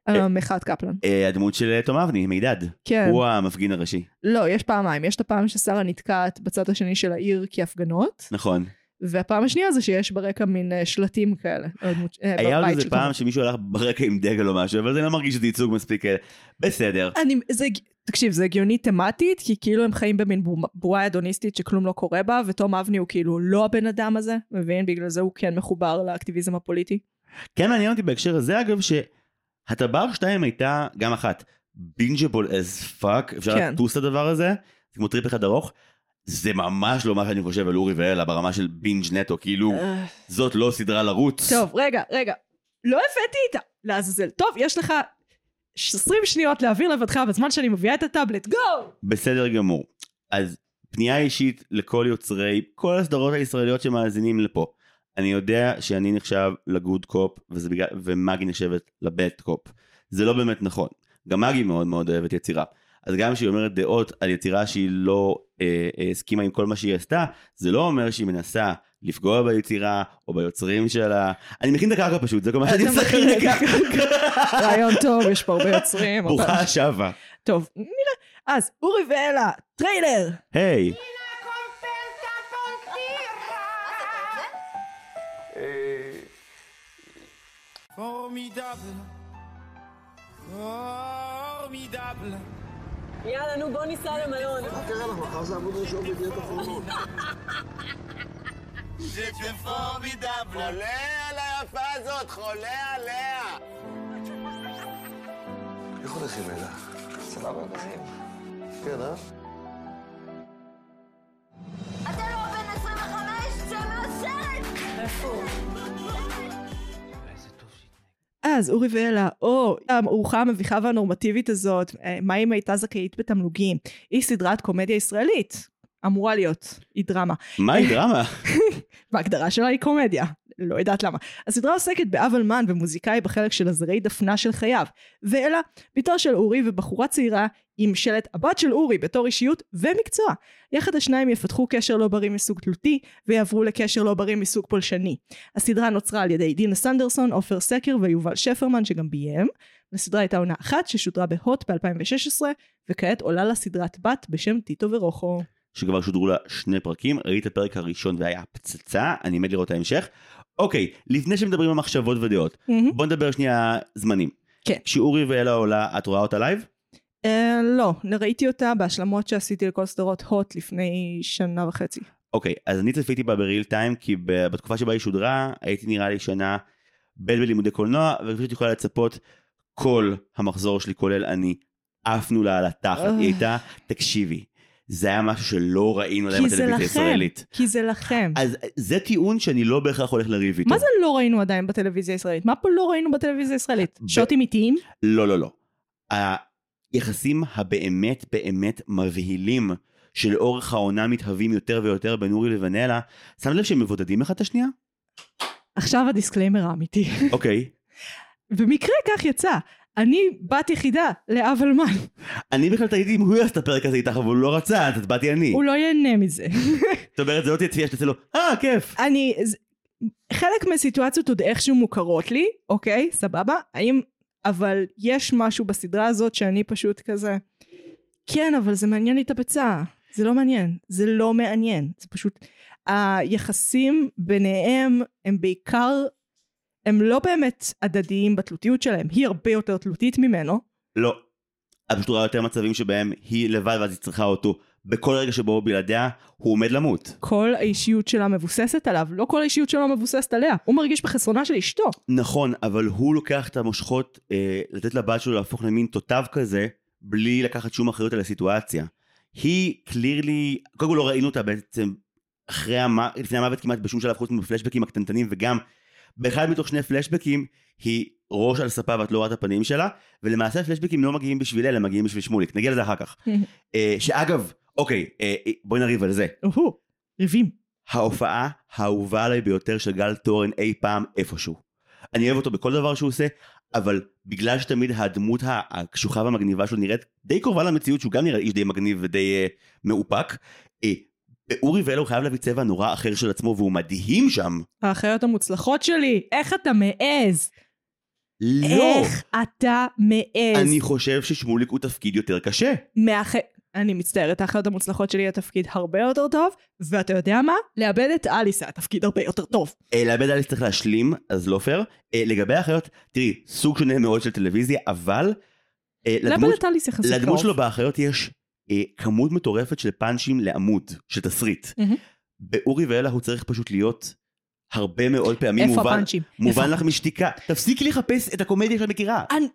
על מחאת קפלן. אה, הדמות של אה, תום אבני, מידד. כן. הוא המפגין הראשי. לא, יש פעמיים. יש את הפעם ששרה נתקעת בצד השני של העיר כהפגנות, נכון. והפעם השנייה זה שיש ברקע מין אה, שלטים כאלה. דמות- אה, היה עוד איזה פעם. שמישהו הלך ברקע עם דגל או משהו, אבל זה לא מרגיש שזה ייצוג מספיק... אה, בסדר. אני, זה, תקשיב, זה הגיוני תמטית, כי כאילו הם חיים במין בו- בועה הדוניסטית שכלום לא קורה בה, ותום אבני הוא כאילו לא הבן אדם הזה, מבין? בגלל זה הוא כן מחובר לאקטיביזם הפוליטי. כן מעניין אותי בהקשר הזה אגב שהטבח 2 הייתה גם אחת bingeable as fuck אפשר כן. לטוס את הדבר הזה זה כמו טריפ אחד ארוך זה ממש לא מה שאני חושב על אורי ואלה ברמה של בינג' נטו כאילו אה, זאת לא סדרה לרוץ טוב, רגע, רגע. לא הבאתי איתה. לעזאזל. טוב, יש לך 20 שניות להעביר לבדך בזמן שאני מביאה את הטאבלט. גו! בסדר גמור אז פנייה אישית לכל יוצרי כל הסדרות הישראליות שמאזינים לפה אני יודע שאני נחשב לגוד קופ וזה בגלל ומגי נחשבת לבט קופ זה לא באמת נכון גם מגי מאוד מאוד אוהבת יצירה אז גם כשהיא אומרת דעות על יצירה שהיא לא אה, אה, הסכימה עם כל מה שהיא עשתה זה לא אומר שהיא מנסה לפגוע ביצירה או ביוצרים שלה אני מכין את הקרקע פשוט זה כל מה שאני עושה את כרגע רעיון טוב, יש פה הרבה יוצרים. ברוכה השבה טוב, נראה. אז, אורי ואלה, טריילר! היי Formidable. Formidable. יאללה, נו, בוא ניסע למלון. זה פורמידבל. חולה על היפה הזאת, חולה עליה. איך הולכים אלה? סבבה, נעים. כן, אה? אתה לא בן 25? צא מהסרט! אז אורי ואלה, או הארוחה המביכה והנורמטיבית הזאת, אה, מה אם הייתה זכאית בתמלוגים? היא סדרת קומדיה ישראלית. אמורה להיות, היא דרמה. מהי דרמה? *laughs* בהגדרה שלה היא קומדיה, לא יודעת למה. הסדרה עוסקת באב אלמן ומוזיקאי בחלק של עזרי דפנה של חייו, ואלה, בתו של אורי ובחורה צעירה עם שלט הבת של אורי בתור אישיות ומקצוע. יחד השניים יפתחו קשר לא בריא מסוג תלותי ויעברו לקשר לא בריא מסוג פולשני. הסדרה נוצרה על ידי דינה סנדרסון, עופר סקר ויובל שפרמן שגם ביים. לסדרה הייתה עונה אחת ששודרה בהוט ב-2016 וכעת עולה לה סדרת בת בשם טיטו ורוחו. שכבר שודרו לה שני פרקים, ראיתי את הפרק הראשון והיה פצצה, אני מת לראות את ההמשך. אוקיי, לפני שמדברים על מחשבות ודעות, מהמם. בוא נדבר שנייה זמנים. כן. שאורי ואלה עולה, את רואה אותה לייב? אה, לא, ראיתי אותה בהשלמות שעשיתי לכל סדרות הוט לפני שנה וחצי. אוקיי, אז אני צפיתי בה בריל טיים, כי בתקופה שבה היא שודרה, הייתי נראה לי שנה ב' בלימודי קולנוע, שאת יכולה לצפות, כל המחזור שלי, כולל אני, עפנו לה על התחת. אה. היא הייתה, תקשיבי, זה היה משהו שלא ראינו עדיין בטלוויזיה הישראלית. כי זה לכם. אז זה טיעון שאני לא בהכרח הולך לריב איתו. מה זה לא ראינו עדיין בטלוויזיה הישראלית? מה פה לא ראינו בטלוויזיה הישראלית? ב- שוטים איטיים? לא, לא, לא. היחסים הבאמת באמת מבהילים שלאורך העונה מתהווים יותר ויותר בין אורי לבין אלה, שמת לב שהם מבודדים אחד את השנייה? עכשיו הדיסקליימר האמיתי. אוקיי. *laughs* במקרה כך יצא. אני בת יחידה לאב אלמן. אני בכלל תהיתי אם הוא יעשה את הפרק הזה איתך, אבל הוא לא רצה, אז באתי אני. הוא לא ייהנה מזה. *laughs* זאת אומרת, זה לא תהיה צפייה שתעשה לו, אה, כיף. אני... חלק מהסיטואציות עוד איכשהו מוכרות לי, אוקיי, סבבה? האם... אבל יש משהו בסדרה הזאת שאני פשוט כזה... כן, אבל זה מעניין לי את הביצה. זה לא מעניין. זה לא מעניין. זה פשוט... היחסים ביניהם הם בעיקר... הם לא באמת הדדיים בתלותיות שלהם. היא הרבה יותר תלותית ממנו. לא. את פשוט רואה יותר מצבים שבהם היא לבד ואז היא צריכה אותו. בכל רגע שבו בלעדיה, הוא עומד למות. כל האישיות שלה מבוססת עליו. לא כל האישיות שלו מבוססת עליה. הוא מרגיש בחסרונה של אשתו. נכון, אבל הוא לוקח את המושכות אה, לתת לבת שלו להפוך למין תותב כזה, בלי לקחת שום אחריות על הסיטואציה. היא קלירלי, קודם כל לא ראינו אותה בעצם אחרי המוות, לפני המוות כמעט בשום שלב חוץ מבפלשבקים הקטנטנים וגם באחד מתוך שני פלשבקים היא ראש על ספה ואת לא רואה את הפנים שלה ולמעשה הפלשבקים לא מגיעים בשביל אלה, הם מגיעים בשביל שמוליק, נגיע לזה אחר כך. *laughs* אה, שאגב, אוקיי, אה, אה, בואי נריב על זה. אוהו, ריבים. ההופעה האהובה עליי ביותר של גל תורן אי פעם איפשהו. אני אוהב אותו בכל דבר שהוא עושה, אבל בגלל שתמיד הדמות הקשוחה והמגניבה שלו נראית די קרובה למציאות שהוא גם נראה איש די מגניב ודי uh, מאופק, uh, אורי ואלו חייב להביא צבע נורא אחר של עצמו והוא מדהים שם. האחיות המוצלחות שלי, איך אתה מעז? לא, איך אתה מעז? אני חושב ששמוליק הוא תפקיד יותר קשה. מהאח... אני מצטערת, האחיות המוצלחות שלי התפקיד הרבה יותר טוב, ואתה יודע מה? לאבד את אליס היה תפקיד הרבה יותר טוב. אה, לאבד אליס צריך להשלים, אז לא פייר. אה, לגבי האחיות, תראי, סוג שונה מאוד של טלוויזיה, אבל... אה, לאבד לדמות- את אליס יחסית לדמות קרוב. שלו באחיות יש כמות מטורפת של פאנצ'ים לעמוד, של תסריט. באורי ואלה הוא צריך פשוט להיות הרבה מאוד פעמים איפה מובן, הפאנצ'ים? מובן איפה לך משתיקה. תפסיקי לחפש את הקומדיה שאת מכירה. אני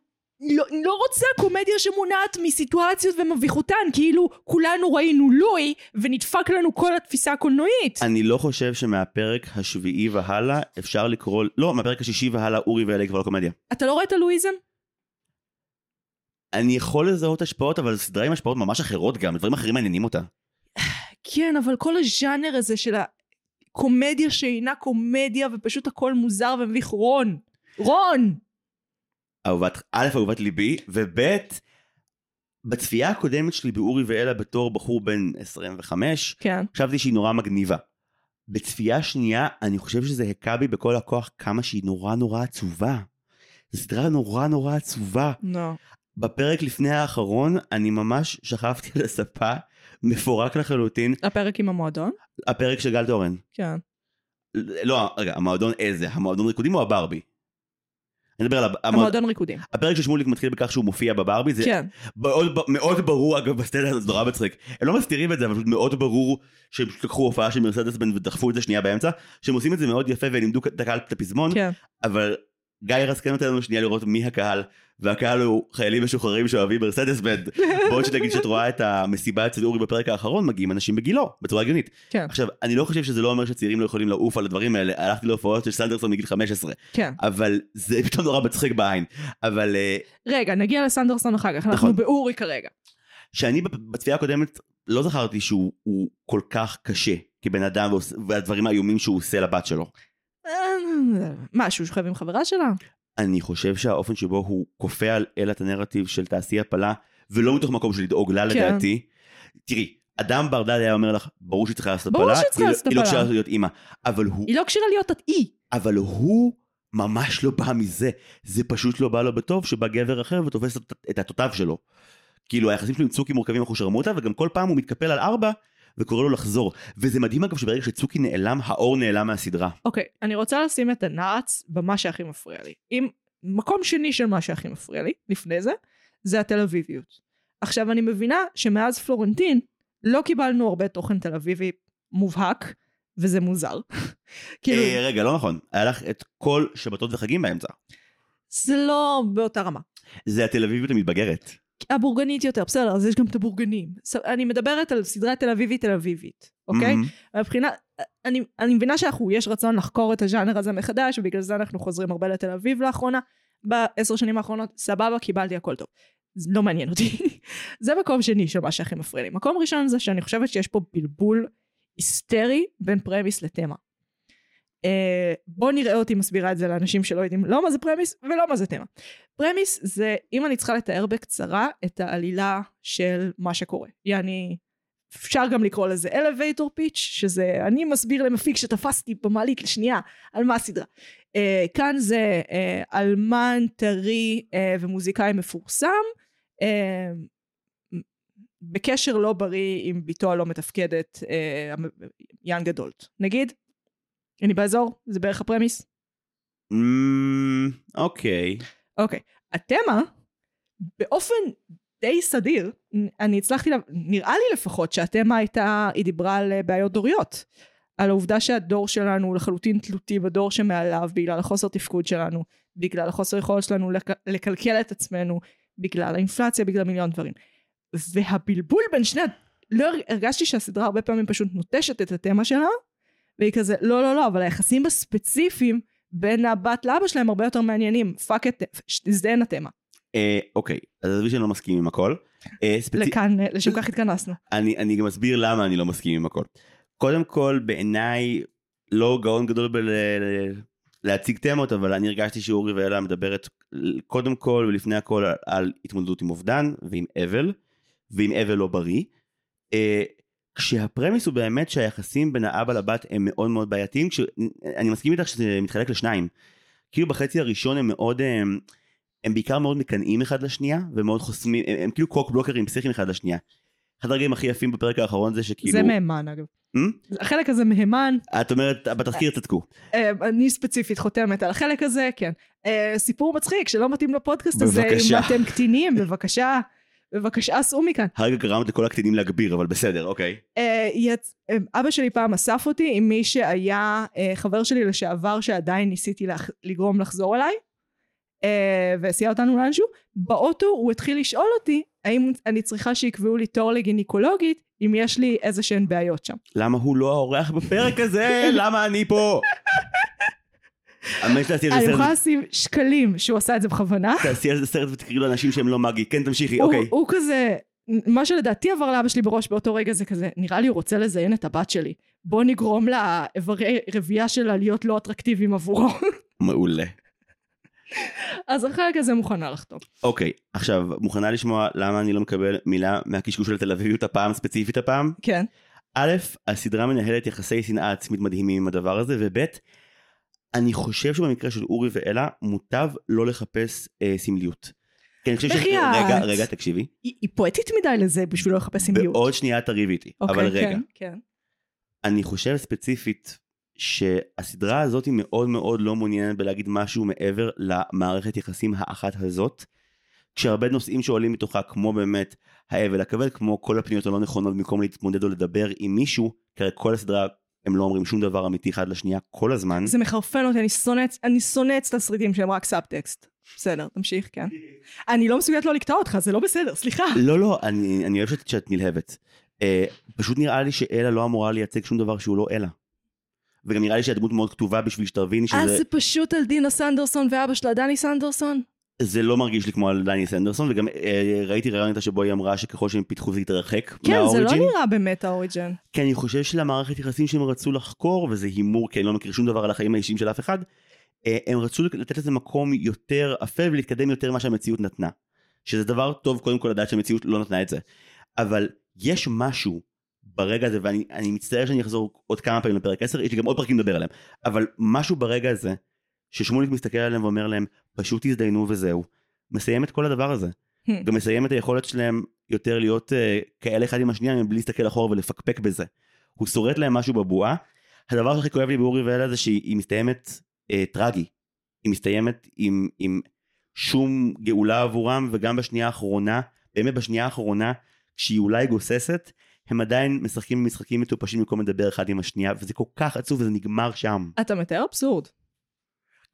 לא, לא רוצה קומדיה שמונעת מסיטואציות ומביכותן, כאילו כולנו ראינו לואי ונדפק לנו כל התפיסה הקולנועית. אני לא חושב שמהפרק השביעי והלאה אפשר לקרוא, לא, מהפרק השישי והלאה אורי ואלה כבר לא קומדיה. אתה לא רואה את הלואיזם? אני יכול לזהות השפעות, אבל סדרה עם השפעות ממש אחרות גם, דברים אחרים מעניינים אותה. כן, אבל כל הז'אנר הזה של הקומדיה שאינה קומדיה ופשוט הכל מוזר ומביך רון. רון! אהובת, א', אהובת ליבי, וב', בצפייה הקודמת שלי באורי ואלה בתור בחור בן 25, כן. חשבתי שהיא נורא מגניבה. בצפייה שנייה, אני חושב שזה הכה בי בכל הכוח כמה שהיא נורא נורא עצובה. זו סדרה נורא נורא עצובה. לא. בפרק לפני האחרון, אני ממש שכבתי על הספה, מפורק לחלוטין, הפרק עם המועדון? הפרק של גל תורן. כן. לא, רגע, המועדון איזה? המועדון ריקודים או הברבי? אני מדבר על המועדון. ריקודים. הפרק של שמוליק מתחיל בכך שהוא מופיע בברבי, זה כן. מאוד, מאוד ברור, אגב, בסטנדרט זה נורא מצחיק. הם לא מסתירים את זה, אבל מאוד ברור שהם פשוט לקחו הופעה של מרסדס בן ודחפו את זה שנייה באמצע, שהם עושים את זה מאוד יפה ולימדו את הקהל את הפזמון, כן. אבל גיא רסקן נותן לנו שנייה לראות מי הקהל, והקהל הוא חיילים משוחררים שאוהבים מרסדס בנד. *laughs* בעוד שנגיד שאת רואה את המסיבה אצל אורי בפרק האחרון, מגיעים אנשים בגילו, בצורה הגיונית. כן. עכשיו, אני לא חושב שזה לא אומר שצעירים לא יכולים לעוף על הדברים האלה, הלכתי להופעות של סנדרסון מגיל 15, כן. אבל זה *laughs* פתאום נורא מצחיק בעין. אבל אה, רגע, נגיע לסנדרסון אחר כך, אנחנו נכון. באורי כרגע. שאני בצפייה הקודמת לא זכרתי שהוא הוא כל כך קשה כבן אדם והדברים האיומים שהוא עושה לבת שלו. מה, שהוא שוכב עם חברה שלה? אני חושב שהאופן שבו הוא כופה על אלה את הנרטיב של תעשי הפלה, ולא מתוך מקום של לדאוג לה כן. לדעתי. תראי, אדם בר דעת היה אומר לך, ברור שהיא צריכה לעשות ברור הפלה, שהיא צריכה לא- לעשות היא לא הפלה. צריכה להיות אימא. אבל הוא, היא לא כשירה להיות את אי. אבל הוא ממש לא בא מזה. זה פשוט לא בא לו בטוב שבא גבר אחר ותופס את- את התותב שלו. כאילו היחסים שלו עם צוקי מורכבים אחושרמוטה, וגם כל פעם הוא מתקפל על ארבע וקורא לו לחזור. וזה מדהים אגב שברגע שצוקי נעלם, האור נעלם מהסדרה. אוקיי, אני רוצה לשים את הנעץ במה שהכי מפריע לי. אם מקום שני של מה שהכי מפריע לי, לפני זה, זה התל אביביות. עכשיו, אני מבינה שמאז פלורנטין לא קיבלנו הרבה תוכן תל אביבי מובהק, וזה מוזר. *laughs* כאילו, אה, רגע, לא נכון. היה לך את כל שבתות וחגים באמצע. זה לא באותה רמה. זה התל אביביות המתבגרת. הבורגנית יותר, בסדר, אז יש גם את הבורגנים. אני מדברת על סדרה תל אביבית תל אביבית, אוקיי? מהמם. מבחינה, אני, אני מבינה שאנחנו, יש רצון לחקור את הז'אנר הזה מחדש, ובגלל זה אנחנו חוזרים הרבה לתל אביב לאחרונה. בעשר שנים האחרונות, סבבה, קיבלתי הכל טוב. זה לא מעניין אותי. *laughs* זה מקום שני של מה שהכי מפריע לי. מקום ראשון זה שאני חושבת שיש פה בלבול היסטרי בין premise לתמה. אה, בוא נראה אותי מסבירה את זה לאנשים שלא יודעים לא מה זה premise ולא מה זה תמה. premise זה, אם אני צריכה לתאר בקצרה את העלילה של מה שקורה. יעני, אפשר גם לקרוא לזה elevator pitch, שזה אני מסביר למפיק שתפסתי במעלית לשנייה על מה הסדרה. Uh, כאן זה uh, אלמן טרי uh, ומוזיקאי מפורסם, uh, בקשר לא בריא עם בתו הלא מתפקדת, uh, יאן גדולט. נגיד, אני באזור, זה בערך הפרמיס. אמ, אוקיי. אוקיי. התמה, באופן די סדיר, אני הצלחתי, לה- נראה לי לפחות שהתמה הייתה, היא דיברה על אה, בעיות דוריות. על העובדה שהדור שלנו הוא לחלוטין תלותי בדור שמעליו בגלל החוסר תפקוד שלנו, בגלל החוסר יכולת שלנו לק- לקלקל את עצמנו, בגלל האינפלציה, בגלל מיליון דברים. והבלבול בין שני, לא הר- הרגשתי שהסדרה הרבה פעמים פשוט נוטשת את התמה שלה, והיא כזה, לא, לא, לא, אבל היחסים הספציפיים בין הבת לאבא שלהם הרבה יותר מעניינים. fuck it, תזדיין התמה. אה, אוקיי, אז עזבי שאני לא מסכים עם הכל. אה, לכאן, אה, לשם כך התכנסנו. אני, אני גם אסביר למה אני לא מסכים עם הכל. קודם כל, בעיניי, לא גאון גדול בלהציג תמות, אבל אני הרגשתי שאורי ואלה מדברת קודם כל ולפני הכל על, על התמודדות עם אובדן ועם אבל, ועם אבל לא בריא. אה, כשהפרמיס הוא באמת שהיחסים בין האבא לבת הם מאוד מאוד בעייתיים, כש... אני מסכים איתך שזה מתחלק לשניים. כאילו בחצי הראשון הם מאוד, הם, הם בעיקר מאוד מקנאים אחד לשנייה, ומאוד חוסמים, הם, הם כאילו קוק בלוקרים פסיכיים אחד לשנייה. אחד הרגעים הכי יפים בפרק האחרון זה שכאילו... זה מהימן אגב. Hmm? החלק הזה מהימן, את אומרת, בתחקיר צדקו. אה, אני ספציפית חותמת על החלק הזה, כן. אה, סיפור מצחיק שלא מתאים לפודקאסט הזה, בבקשה. אם אתם קטינים, בבקשה, בבקשה סעו מכאן. הרגע גרמת לכל הקטינים להגביר, אבל בסדר, אוקיי. אה, יצ... אה, אבא שלי פעם אסף אותי עם מי שהיה אה, חבר שלי לשעבר שעדיין ניסיתי לח... לגרום לחזור אליי אה, והסיע אותנו לאנשהו באוטו הוא התחיל לשאול אותי האם אני צריכה שיקבעו לי תור לגינקולוגית אם יש לי איזה שהן בעיות שם למה הוא לא האורח בפרק הזה? למה אני פה? אני יכולה לשים שקלים שהוא עשה את זה בכוונה תעשי על זה סרט ותקראי לאנשים שהם לא מגי. כן, תמשיכי, אוקיי. הוא כזה מה שלדעתי עבר לאבא שלי בראש באותו רגע זה כזה נראה לי הוא רוצה לזיין את הבת שלי בוא נגרום לאיברי רבייה שלה להיות לא אטרקטיביים עבורו מעולה. אז החלק הזה מוכנה לחתום. אוקיי, עכשיו, מוכנה לשמוע למה אני לא מקבל מילה מהקשקוש של תל אביביות הפעם, ספציפית הפעם? כן. א', הסדרה מנהלת יחסי שנאה עצמית מדהימים עם הדבר הזה, וב', אני חושב שבמקרה של אורי ואלה, מוטב לא לחפש אה, סמליות. כי אני חושב ש... בחייאת. רגע, רגע, תקשיבי. היא, היא פואטית מדי לזה בשביל לא לחפש סמליות. בעוד שנייה תריבי איתי. אוקיי, אבל רגע, כן, כן. אני חושב ספציפית שהסדרה הזאת היא מאוד מאוד לא מעוניינת בלהגיד משהו מעבר למערכת יחסים האחת הזאת. כשהרבה נושאים שעולים מתוכה, כמו באמת האבל הכבד, כמו כל הפניות הלא נכונות במקום להתמודד או לדבר עם מישהו, כי הרי כל הסדרה הם לא אומרים שום דבר אמיתי אחד לשנייה כל הזמן. זה מחרפן אותי, אני שונאת, אני שונאת את התסריטים שהם רק סאבטקסט. בסדר, תמשיך, כן. אני לא מסוגלת לא לקטוע אותך, זה לא בסדר, סליחה. לא, לא, אני, אני אוהב שאת, שאת נלהבת. אה, פשוט נראה לי שאלה לא אמורה לייצג שום דבר שהוא לא אלה. וגם נראה לי שהדמות מאוד כתובה בשביל שתביני אז שזה זה פשוט על דינה סנדרסון ואבא שלה, דני סנדרסון? זה לא מרגיש לי כמו על דני סנדרסון, וגם אה, ראיתי רעיון איתה שבו היא אמרה שככל שהם פיתחו זה יתרחק כן, זה לא מהאוריג'ין. נראה באמת האוריג'ן. כי אני חושב שלמערכת יחסים שהם רצו לחקור, וזה הימור כי אני לא מכיר שום דבר על החיים האישיים של אף אחד, אה, הם רצו לתת לזה מקום יותר אפל ולהתקדם יותר ממה שהמציאות נתנה. שזה דבר טוב קודם כל לדעת שהמציאות לא נתנה את זה. אבל יש משהו ברגע הזה, ואני אני מצטער שאני אחזור עוד כמה פעמים לפרק 10, יש לי גם עוד פרקים לדבר עליהם, אבל משהו ברגע הזה, ששמוליק מסתכל עליהם ואומר להם, פשוט תזדיינו וזהו, מסיים את כל הדבר הזה. Hmm. גם מסיים את היכולת שלהם יותר להיות uh, כאלה אחד עם השנייה מבלי להסתכל אחורה ולפקפק בזה. הוא שורט להם משהו בבועה. הדבר שהכי כואב לי באורי ואלה זה שהיא היא מסתיימת uh, טרגי. היא מסתיימת עם, עם שום גאולה עבורם וגם בשנייה האחרונה, באמת בשנייה האחרונה, כשהיא אולי גוססת, הם עדיין משחקים במשחקים מטופשים במקום לדבר אחד עם השנייה וזה כל כך עצוב וזה נגמר שם. אתה מתאר אבסורד.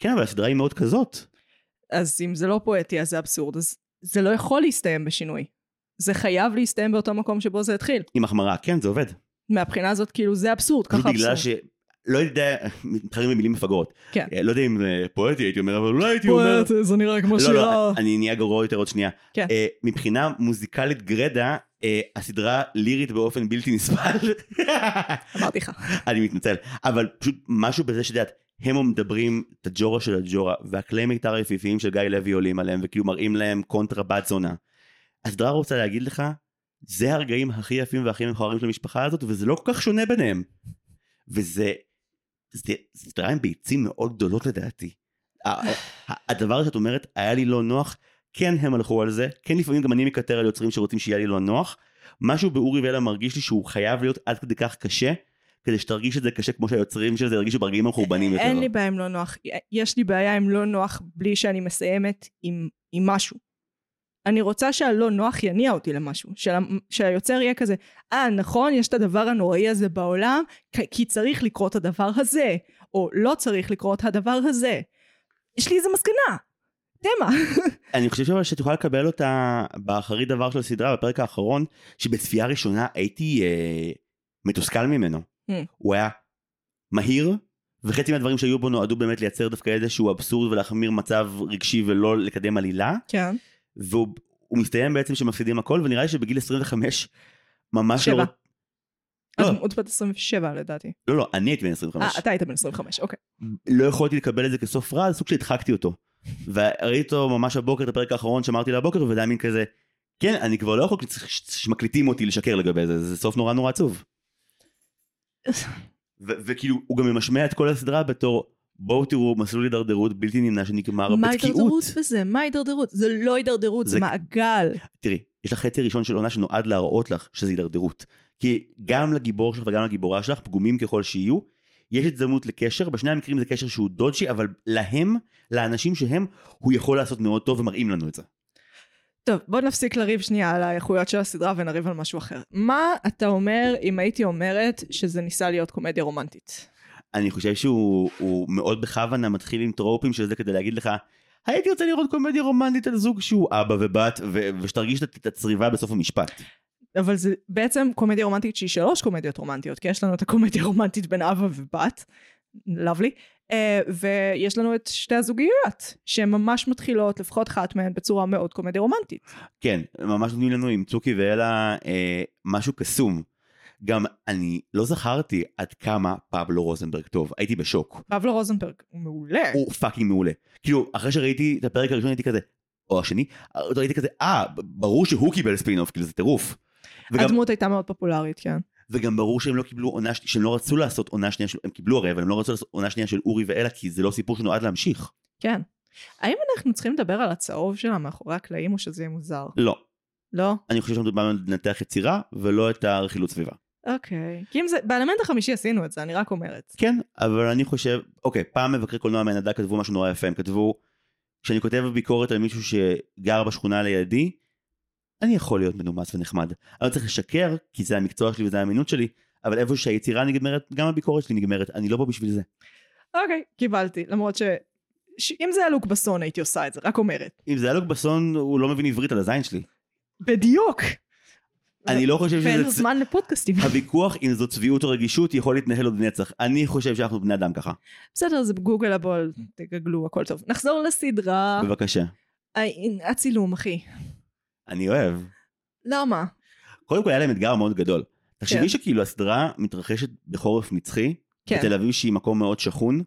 כן אבל הסדרה היא מאוד כזאת. אז אם זה לא פואטי אז זה אבסורד, אז זה לא יכול להסתיים בשינוי. זה חייב להסתיים באותו מקום שבו זה התחיל. עם החמרה, כן זה עובד. מהבחינה הזאת כאילו זה אבסורד, ככה בגלל אבסורד. ש... לא יודע, מתחרים במילים מפגרות. כן. אה, לא יודע אם זה פואטי הייתי אומר, אבל אולי הייתי אומר... פואט, זה נראה כמו לא, שירה. לא, אני נהיה גרוע יותר עוד שנייה. כן. אה, מבחינה מוזיקלית גרדה, אה, הסדרה לירית באופן בלתי נסבל. אמרתי לך. *laughs* אני מתנצל. אבל פשוט משהו בזה שאת יודעת, הם מדברים את הג'ורה של הג'ורה, והכלי מיתר היפיפיים של גיא לוי עולים עליהם, וכאילו מראים להם קונטרה בת זונה. הסדרה רוצה להגיד לך, זה הרגעים הכי יפים והכי מכוערים של המשפחה הזאת, וזה לא כל כך שונה ביניהם. וזה, זה סדרה עם ביצים מאוד גדולות לדעתי. הדבר שאת אומרת, היה לי לא נוח, כן הם הלכו על זה, כן לפעמים גם אני מקטר על יוצרים שרוצים שיהיה לי לא נוח. משהו באורי ואלה מרגיש לי שהוא חייב להיות עד כדי כך קשה, כדי שתרגיש את זה קשה כמו שהיוצרים של זה הרגישו ברגעים המחורבנים יותר. אין לי בעיה עם לא נוח. יש לי בעיה עם לא נוח בלי שאני מסיימת עם, עם משהו. אני רוצה שהלא נוח יניע אותי למשהו. של, שהיוצר יהיה כזה, אה נכון, יש את הדבר הנוראי הזה בעולם, כי- צריך לקרות הדבר הזה, או לא צריך לקרות הדבר הזה. יש לי איזה מסקנה. תמה. *laughs* אני חושב אבל שתוכל לקבל אותה באחרית דבר של הסדרה בפרק האחרון, שבצפייה ראשונה הייתי אה, מתוסכל ממנו. הוא היה מהיר, וחצי מהדברים שהיו בו נועדו באמת לייצר דווקא איזשהו אבסורד ולהחמיר מצב רגשי ולא לקדם עלילה, כן. והוא הוא מסתיים בעצם שמפסידים הכל, ונראה לי שבגיל 25 ממש שבע. לא... לא, עוד בת 27 לדעתי. לא, לא, אני הייתי בן אה, 25. אתה היית בן 25, אוקיי. לא יכולתי לקבל את זה כסוף רע, אז סוג שהדחקתי אותו. *laughs* וראיתי אותו ממש הבוקר, את הפרק האחרון שאמרתי לבוקר, וזה היה מין כזה, כן, אני כבר לא יכול שמקליטים אותי לשקר לגבי זה, זה סוף נורא נורא עצוב. וכאילו, הוא גם ממשמע את כל הסדרה בתור, בואו תראו מסלול הידרדרות בלתי נמנע שנגמר מה בתקיעות. הידרדרות בזה? מה הידרדרות? זה לא הידרדרות, זה זה- מעגל. תראי, יש לך חצי ראשון של עונה שנועד להראות לך שזה הידרדרות. כי גם לגיבור שלך וגם לגיבורה שלך, פגומים ככל שיהיו, יש הזדמנות לקשר, בשני המקרים זה קשר שהוא דודג'י, אבל להם, לאנשים שהם, הוא יכול לעשות מאוד טוב ומראים לנו את זה. טוב, בוא נפסיק לריב שנייה על האיכויות של הסדרה ונריב על משהו אחר. מה אתה אומר אם הייתי אומרת שזה ניסה להיות קומדיה רומנטית? אני חושב שהוא הוא מאוד בכוונה מתחיל עם טרופים של זה כדי להגיד לך, הייתי רוצה לראות קומדיה רומנטית על זוג שהוא אבא ובת, ו- ושתרגיש את הצריבה בסוף המשפט. אבל זה בעצם קומדיה רומנטית שהיא שלוש קומדיות רומנטיות, כי יש לנו את הקומדיה הרומנטית בין אבא ובת, uh, ויש לנו את שתי הזוגיות, שהן ממש מתחילות, לפחות אחת מהן, בצורה מאוד קומדיה רומנטית. כן, ממש נותנים לנו עם צוקי ואלה אה, משהו קסום. גם אני לא זכרתי עד כמה פבלו רוזנברג טוב, הייתי בשוק. פבלו רוזנברג הוא מעולה. הוא fucking מעולה. כאילו, אחרי שראיתי את הפרק הראשון הייתי כזה, או השני, הייתי כזה, אה, ברור שהוא קיבל ספין-אוף, כאילו זה טירוף. וגם, הדמות הייתה מאוד פופולרית, כן. וגם ברור שהם לא קיבלו עונה, ש- שהם לא רצו לעשות עונה שנייה, של, הם קיבלו הרי, אבל הם לא רצו לעשות עונה שנייה של אורי ואלה, כי זה לא סיפור שנועד להמשיך. כן. האם אנחנו צריכים לדבר על הצהוב שלה מאחורי הקלעים, או שזה יהיה מוזר? לא. לא? אני חושב שמדובר לנתח יצירה, ולא את הרכילות סביבה. אוקיי. כי אם זה, באלמנט החמישי עשינו את זה, אני רק אומרת. כן, אבל אני חושב, אוקיי, פעם מבקרי קולנוע מהנדע כתבו משהו נורא יפה, הם כתבו, כשאני כותב ביקורת על מישהו שגר בשכונה לידי, אני יכול להיות מנומס ונחמד. אני לא צריך לשקר, כי זה המקצוע שלי וזה האמינות שלי, אבל איפה שהיצירה נגמרת, גם הביקורת שלי נגמרת, אני לא פה בשביל זה. אוקיי, קיבלתי. למרות ש... ש... אם זה היה לוק בסון הייתי עושה את זה, רק אומרת. אם זה היה לוק בסון, הוא לא מבין עברית על הזין שלי. בדיוק. אני לא חושב ואין שזה... לו צ- זמן לפודקאסטים. *laughs* הוויכוח אם זו צביעות או רגישות יכול להתנהל עוד נצח. אני חושב שאנחנו בני אדם ככה. בסדר, זה גוגלבול, תגגלו, הכל טוב. נחזור לסדרה. בבקשה. הצילום, אחי. אני אוהב. למה? קודם כל היה להם אתגר מאוד גדול. כן. תחשבי שכאילו הסדרה מתרחשת בחורף נצחי, כן, בתל אביב שהיא מקום מאוד שכון,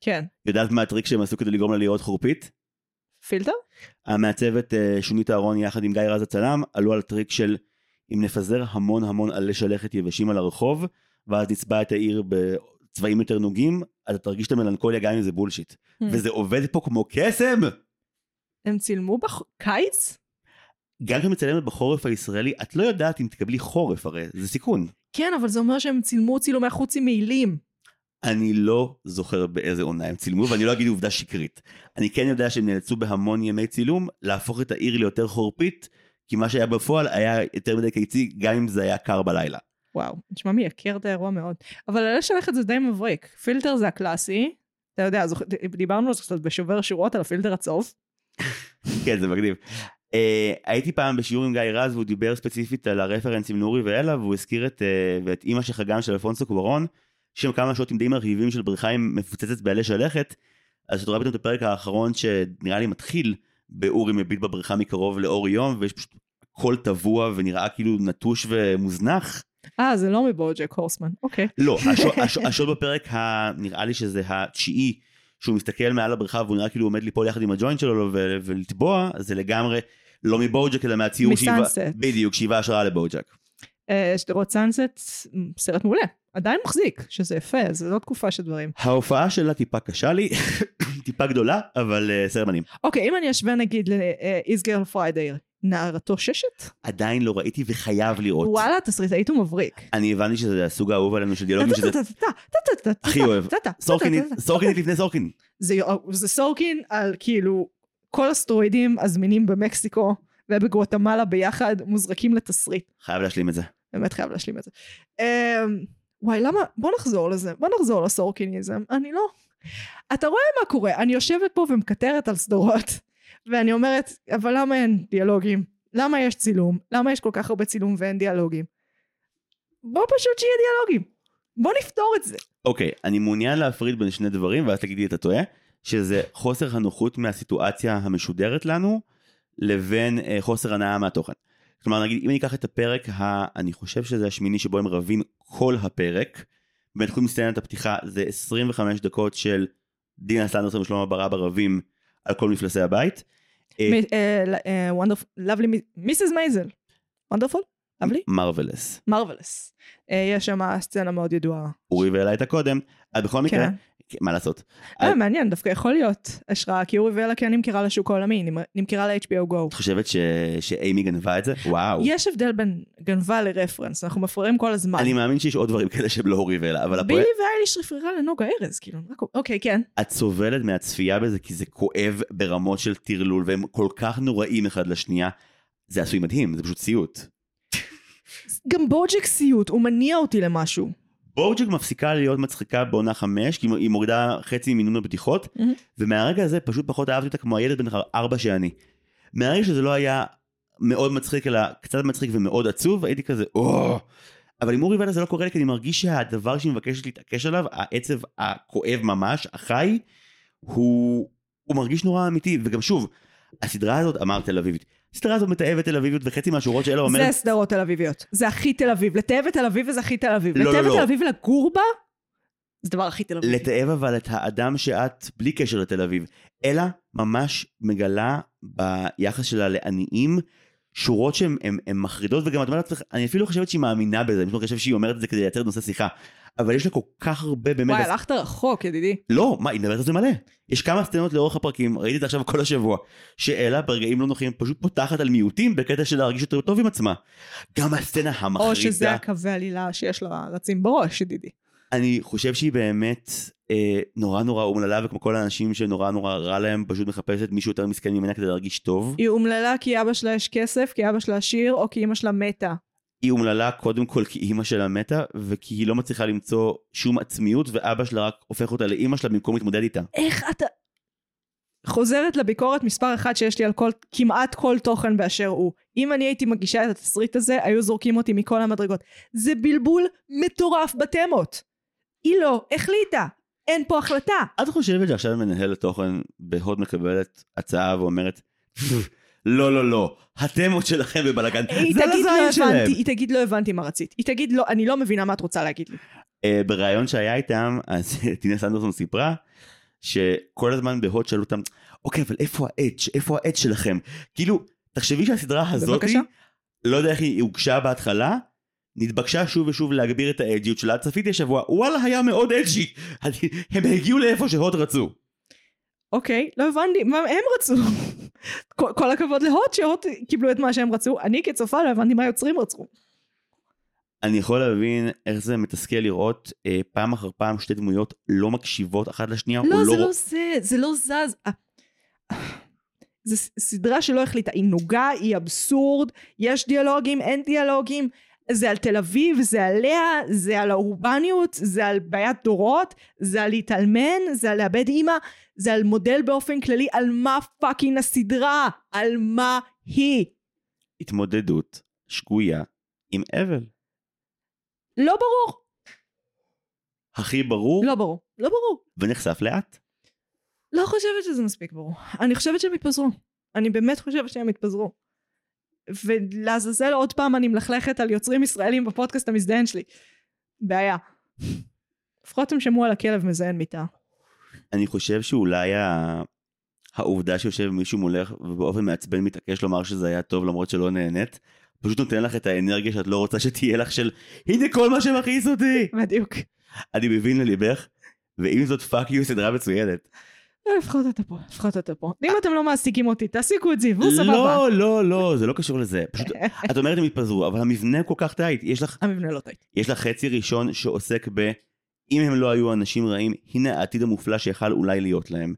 כן. יודעת מה הטריק שהם עשו כדי לגרום לה לראות חורפית? פילטר? המעצבת אה, שונית אהרון יחד עם גיא רז הצלם עלו על הטריק של אם נפזר המון המון עלי שלכת יבשים על הרחוב, ואז נצבע את העיר בצבעים יותר נוגים, אתה תרגיש את המלנכוליה גם אם זה בולשיט. Hmm. וזה עובד פה כמו קסם! הם צילמו בקיץ? גם כשאת מצלמת בחורף הישראלי, את לא יודעת אם תקבלי חורף הרי, זה סיכון. כן, אבל זה אומר שהם צילמו צילומי חוץ עם מעילים. אני לא זוכר באיזה עונה הם צילמו, ואני לא אגיד עובדה שקרית. אני כן יודע שהם נאלצו בהמון ימי צילום להפוך את העיר ליותר חורפית, כי מה שהיה בפועל היה יותר מדי קיצי, גם אם זה היה קר בלילה. וואו, נשמע מייקר את האירוע מאוד. אבל עלי שלכת זה די מבריק. פילטר זה הקלאסי. אתה יודע, זוכ... דיברנו על זה קצת בשובר שורות על הפילטר הצהוב. כן, זה מגניב. Uh, הייתי פעם בשיעור עם גיא רז והוא דיבר ספציפית על הרפרנס עם אורי ואלה והוא הזכיר את, uh, ואת אימא שלך גם של אלפונסו קוורון שם כמה שוטים די מרהיבים של בריכה עם מפוצצת בעלי שלכת אז אתה רואה פתאום את הפרק האחרון שנראה לי מתחיל באורי מביט בבריכה מקרוב לאור יום ויש פשוט הכל טבוע ונראה כאילו נטוש ומוזנח אה, זה לא מבוג'ק הורסמן. אוקיי. לא, השוט *laughs* בפרק ה... נראה לי שזה התשיעי, שהוא מסתכל מעל הבריכה והוא נראה כאילו הוא עומד ליפול יחד עם הג'וינט שלו ו- ולטבוע, זה לגמרי לא מבוג'ק אלא מהציור שהיווה... מסאנסט. בדיוק, שהיווה השראה לבוג'ק. אה, שדרות סאנסט, סרט מעולה. עדיין מחזיק, שזה יפה, זה לא תקופה של דברים. ההופעה שלה טיפה קשה לי, *coughs* טיפה גדולה, אבל uh, סרט מדהים. אוקיי, אם אני אשווה נגיד ל-Is Girl Friday, נערתו ששת? עדיין לא ראיתי וחייב לראות. וואלה, תסריטאית הוא מבריק. אני הבנתי שזה הסוג האהוב עלינו של דיאלוגים שזה הכי אוהב. סורקינית לפני סורקין. זה, זה סורקין על כאילו כל הסטרואידים הזמינים במקסיקו ובגואטמלה ביחד מוזרקים לתסריט. חייב להשלים את זה. באמת חייב להשלים את זה. אמ, וואי, למה? בוא נחזור לזה. בוא נחזור לסורקיניזם. אני לא... אתה רואה מה קורה, אני יושבת פה ומקטרת על סדרות, ואני אומרת, אבל למה אין דיאלוגים? למה יש צילום? למה יש כל כך הרבה צילום ואין דיאלוגים? בוא פשוט שיהיה דיאלוגים. בוא נפתור את זה. אוקיי, אני מעוניין להפריד בין שני דברים, ואז תגידי אתה טועה, שזה חוסר הנוחות מהסיטואציה המשודרת לנו, לבין אה, חוסר הנאה מהתוכן. כלומר, נגיד, אם אני אקח את הפרק, ה... אני חושב שזה השמיני שבו הם רבים כל הפרק, באמת חוץ מסצנת הפתיחה, זה 25 דקות של דינה סנדרסון ושלמה ברבא רבים על כל מפלסי הבית. אה, לאבלי, מיסס מייזל. וונדרפול? לאבלי? מרווילס. אה, יש שם סצנה מאוד ידועה. אורי והעלה איתה קודם, אז בכל מקרה. כן, מה לעשות. אה, אז- מעניין, דווקא יכול להיות השראה, כי אורי ואלה כן נמכרה לשוק העולמי, נמ- נמכרה ל-HBO Go. את חושבת. שאימי גנבה את זה? וואו. יש הבדל בין גנבה לרפרנס, אנחנו מפריעים כל הזמן. אני מאמין שיש עוד דברים כאלה שהם לא אורי ואלה, אבל הפואנט... בילי ואייליש רפררה לנוגה ארז, כאילו, אוקיי, כן. את סובלת מהצפייה בזה כי זה כואב ברמות של טרלול והם כל כך נוראים אחד לשנייה. זה עשוי מדהים, זה פשוט סיוט. גם בוג'ק סיוט, הוא מניע אותי למשהו. בוג'ק מפסיקה להיות מצחיקה בעונה חמש, כי היא מורידה חצי ממינון הבדיחות, מהמם. ומהרגע הזה פשוט פחות אהבתי אותה כמו הילד בן ארבע שאני. מהרגע שזה לא היה מאוד מצחיק, אלא קצת מצחיק ומאוד עצוב, הייתי כזה, או... אבל עם אורי ואלה זה לא קורה לי, כי אני מרגיש שהדבר שהיא מבקשת להתעקש עליו, העצב הכואב ממש, החי, הוא, הוא מרגיש נורא אמיתי, וגם שוב, הסדרה הזאת, אמרת תל אביבית, הסדרה הזאת מתעבת תל אביביות, וחצי מהשורות שאלה זה אומרת, סדרות תל אביביות. זה הכי תל אביב. לתעב את תל אביב זה הכי תל אביב. לא, לא, לתעב את לא. תל אביב ולגור בה, זה דבר הכי תל אביבי. לתעב אבל את האדם שאת, בלי קשר לתל אביב, אלא ממש מגלה ביחס שלה לעניים, שורות שהן הן- הן מחרידות, וגם את אומרת לעצמך, אני אפילו לא חושבת שהיא מאמינה בזה, אני פשוט חושב שהיא אומרת את זה כדי לייצר נושא שיחה. אבל יש לה כל כך הרבה באמת... וואי, הלכת רחוק, ידידי. לא, מה, היא מדברת על זה מלא. יש כמה סצנות לאורך הפרקים, ראיתי את זה עכשיו כל השבוע, שאלה ברגעים לא נוחים פשוט פותחת על מיעוטים בקטע של להרגיש יותר טוב עם עצמה. גם הסצנה המחרידה, או שזה הקווי עלילה שיש לה רצים בראש, ידידי. אני חושב שהיא באמת אה, נורא נורא אומללה, וכמו כל האנשים שנורא נורא רע להם, פשוט מחפשת מישהו יותר מסכן ממנה כדי להרגיש טוב. היא אומללה כי אבא שלה יש כסף, כי אבא שלה עשיר, או כי אמא שלה מתה. היא אומללה קודם כל כי אימא שלה מתה, וכי היא לא מצליחה למצוא שום עצמיות, ואבא שלה רק הופך אותה לאימא שלה במקום להתמודד איתה. איך אתה... חוזרת לביקורת מספר אחת שיש לי על כל, כמעט כל תוכן באשר הוא. אם אני הייתי מגישה את התסריט הזה, היו זורקים אותי מכל המדרגות. זה בלבול מטורף בתמות. היא לא החליטה. אין פה החלטה. את חושבת שעכשיו מנהלת תוכן בהוד מקבלת הצעה ואומרת, לא, לא, לא, התמות שלכם בבלאגן, זה תגיד לא לזין שלהם. היא תגיד לא הבנתי מה רצית. היא תגיד לא, אני לא מבינה מה את רוצה להגיד לי. אה, בריאיון שהיה איתם, אז *laughs* טינה סנדרסון סיפרה שכל הזמן בהוד שאלו אותם, אוקיי, אבל איפה האדג'? איפה האדג' שלכם? כאילו, תחשבי שהסדרה הזאת. לא יודע איך היא הוגשה בהתחלה, נתבקשה שוב ושוב להגביר את האדג'יות שלה, צפיתי השבוע, וואלה היה מאוד *laughs* אדג'י, הם הגיעו לאיפה שהוד רצו. אוקיי, לא הבנתי, מה הם רצו? כל, כל הכבוד להוט שהוט קיבלו את מה שהם רצו, אני כצופה לא הבנתי מה היוצרים רצו. אני יכול להבין איך זה מתסכל לראות אה, פעם אחר פעם שתי דמויות לא מקשיבות אחת לשנייה, לא, זה לא... לא זה, זה לא זז. אה, זו סדרה שלא החליטה, היא נוגה, היא אבסורד, יש דיאלוגים, אין דיאלוגים, זה על תל אביב, זה עליה, זה על האורבניות, זה על בעיית דורות, זה על להתאלמן, זה על לאבד אימא, זה על מודל באופן כללי, על מה fucking הסדרה, על מה היא. התמודדות שגויה עם אבל. לא ברור, הכי ברור, לא ברור, לא ברור. ונחשף לאט. לא חושבת שזה מספיק ברור. אני חושבת שהם התפזרו. אני באמת חושבת שהם התפזרו. ולעזאזל עוד פעם אני מלכלכת על יוצרים ישראלים בפודקאסט המזדיין שלי. בעיה. לפחות הם שמעו על הכלב מזיין מיטה. אני חושב שאולי ה... העובדה שיושב מישהו מולך ובאופן מעצבן מתעקש לומר שזה היה טוב למרות שלא נהנית, פשוט נותן לך את האנרגיה שאת לא רוצה שתהיה לך של הנה כל מה שמכעיס אותי. בדיוק. אני מבין לליבך, ועם זאת fuck you סדרה מצוינת. אה, לפחות אתה פה, לפחות אתה פה. אם אתם לא מעסיקים אותי, תעסיקו את זיו, הוא סבבה. לא, לא, לא, זה לא קשור לזה. פשוט, את אומרת הם התפזרו, אבל המבנה כל כך tight. יש לך, המבנה לא tight. יש לך חצי ראשון שעוסק ב... אם הם לא היו אנשים רעים, הנה העתיד המופלא שיכל אולי להיות להם.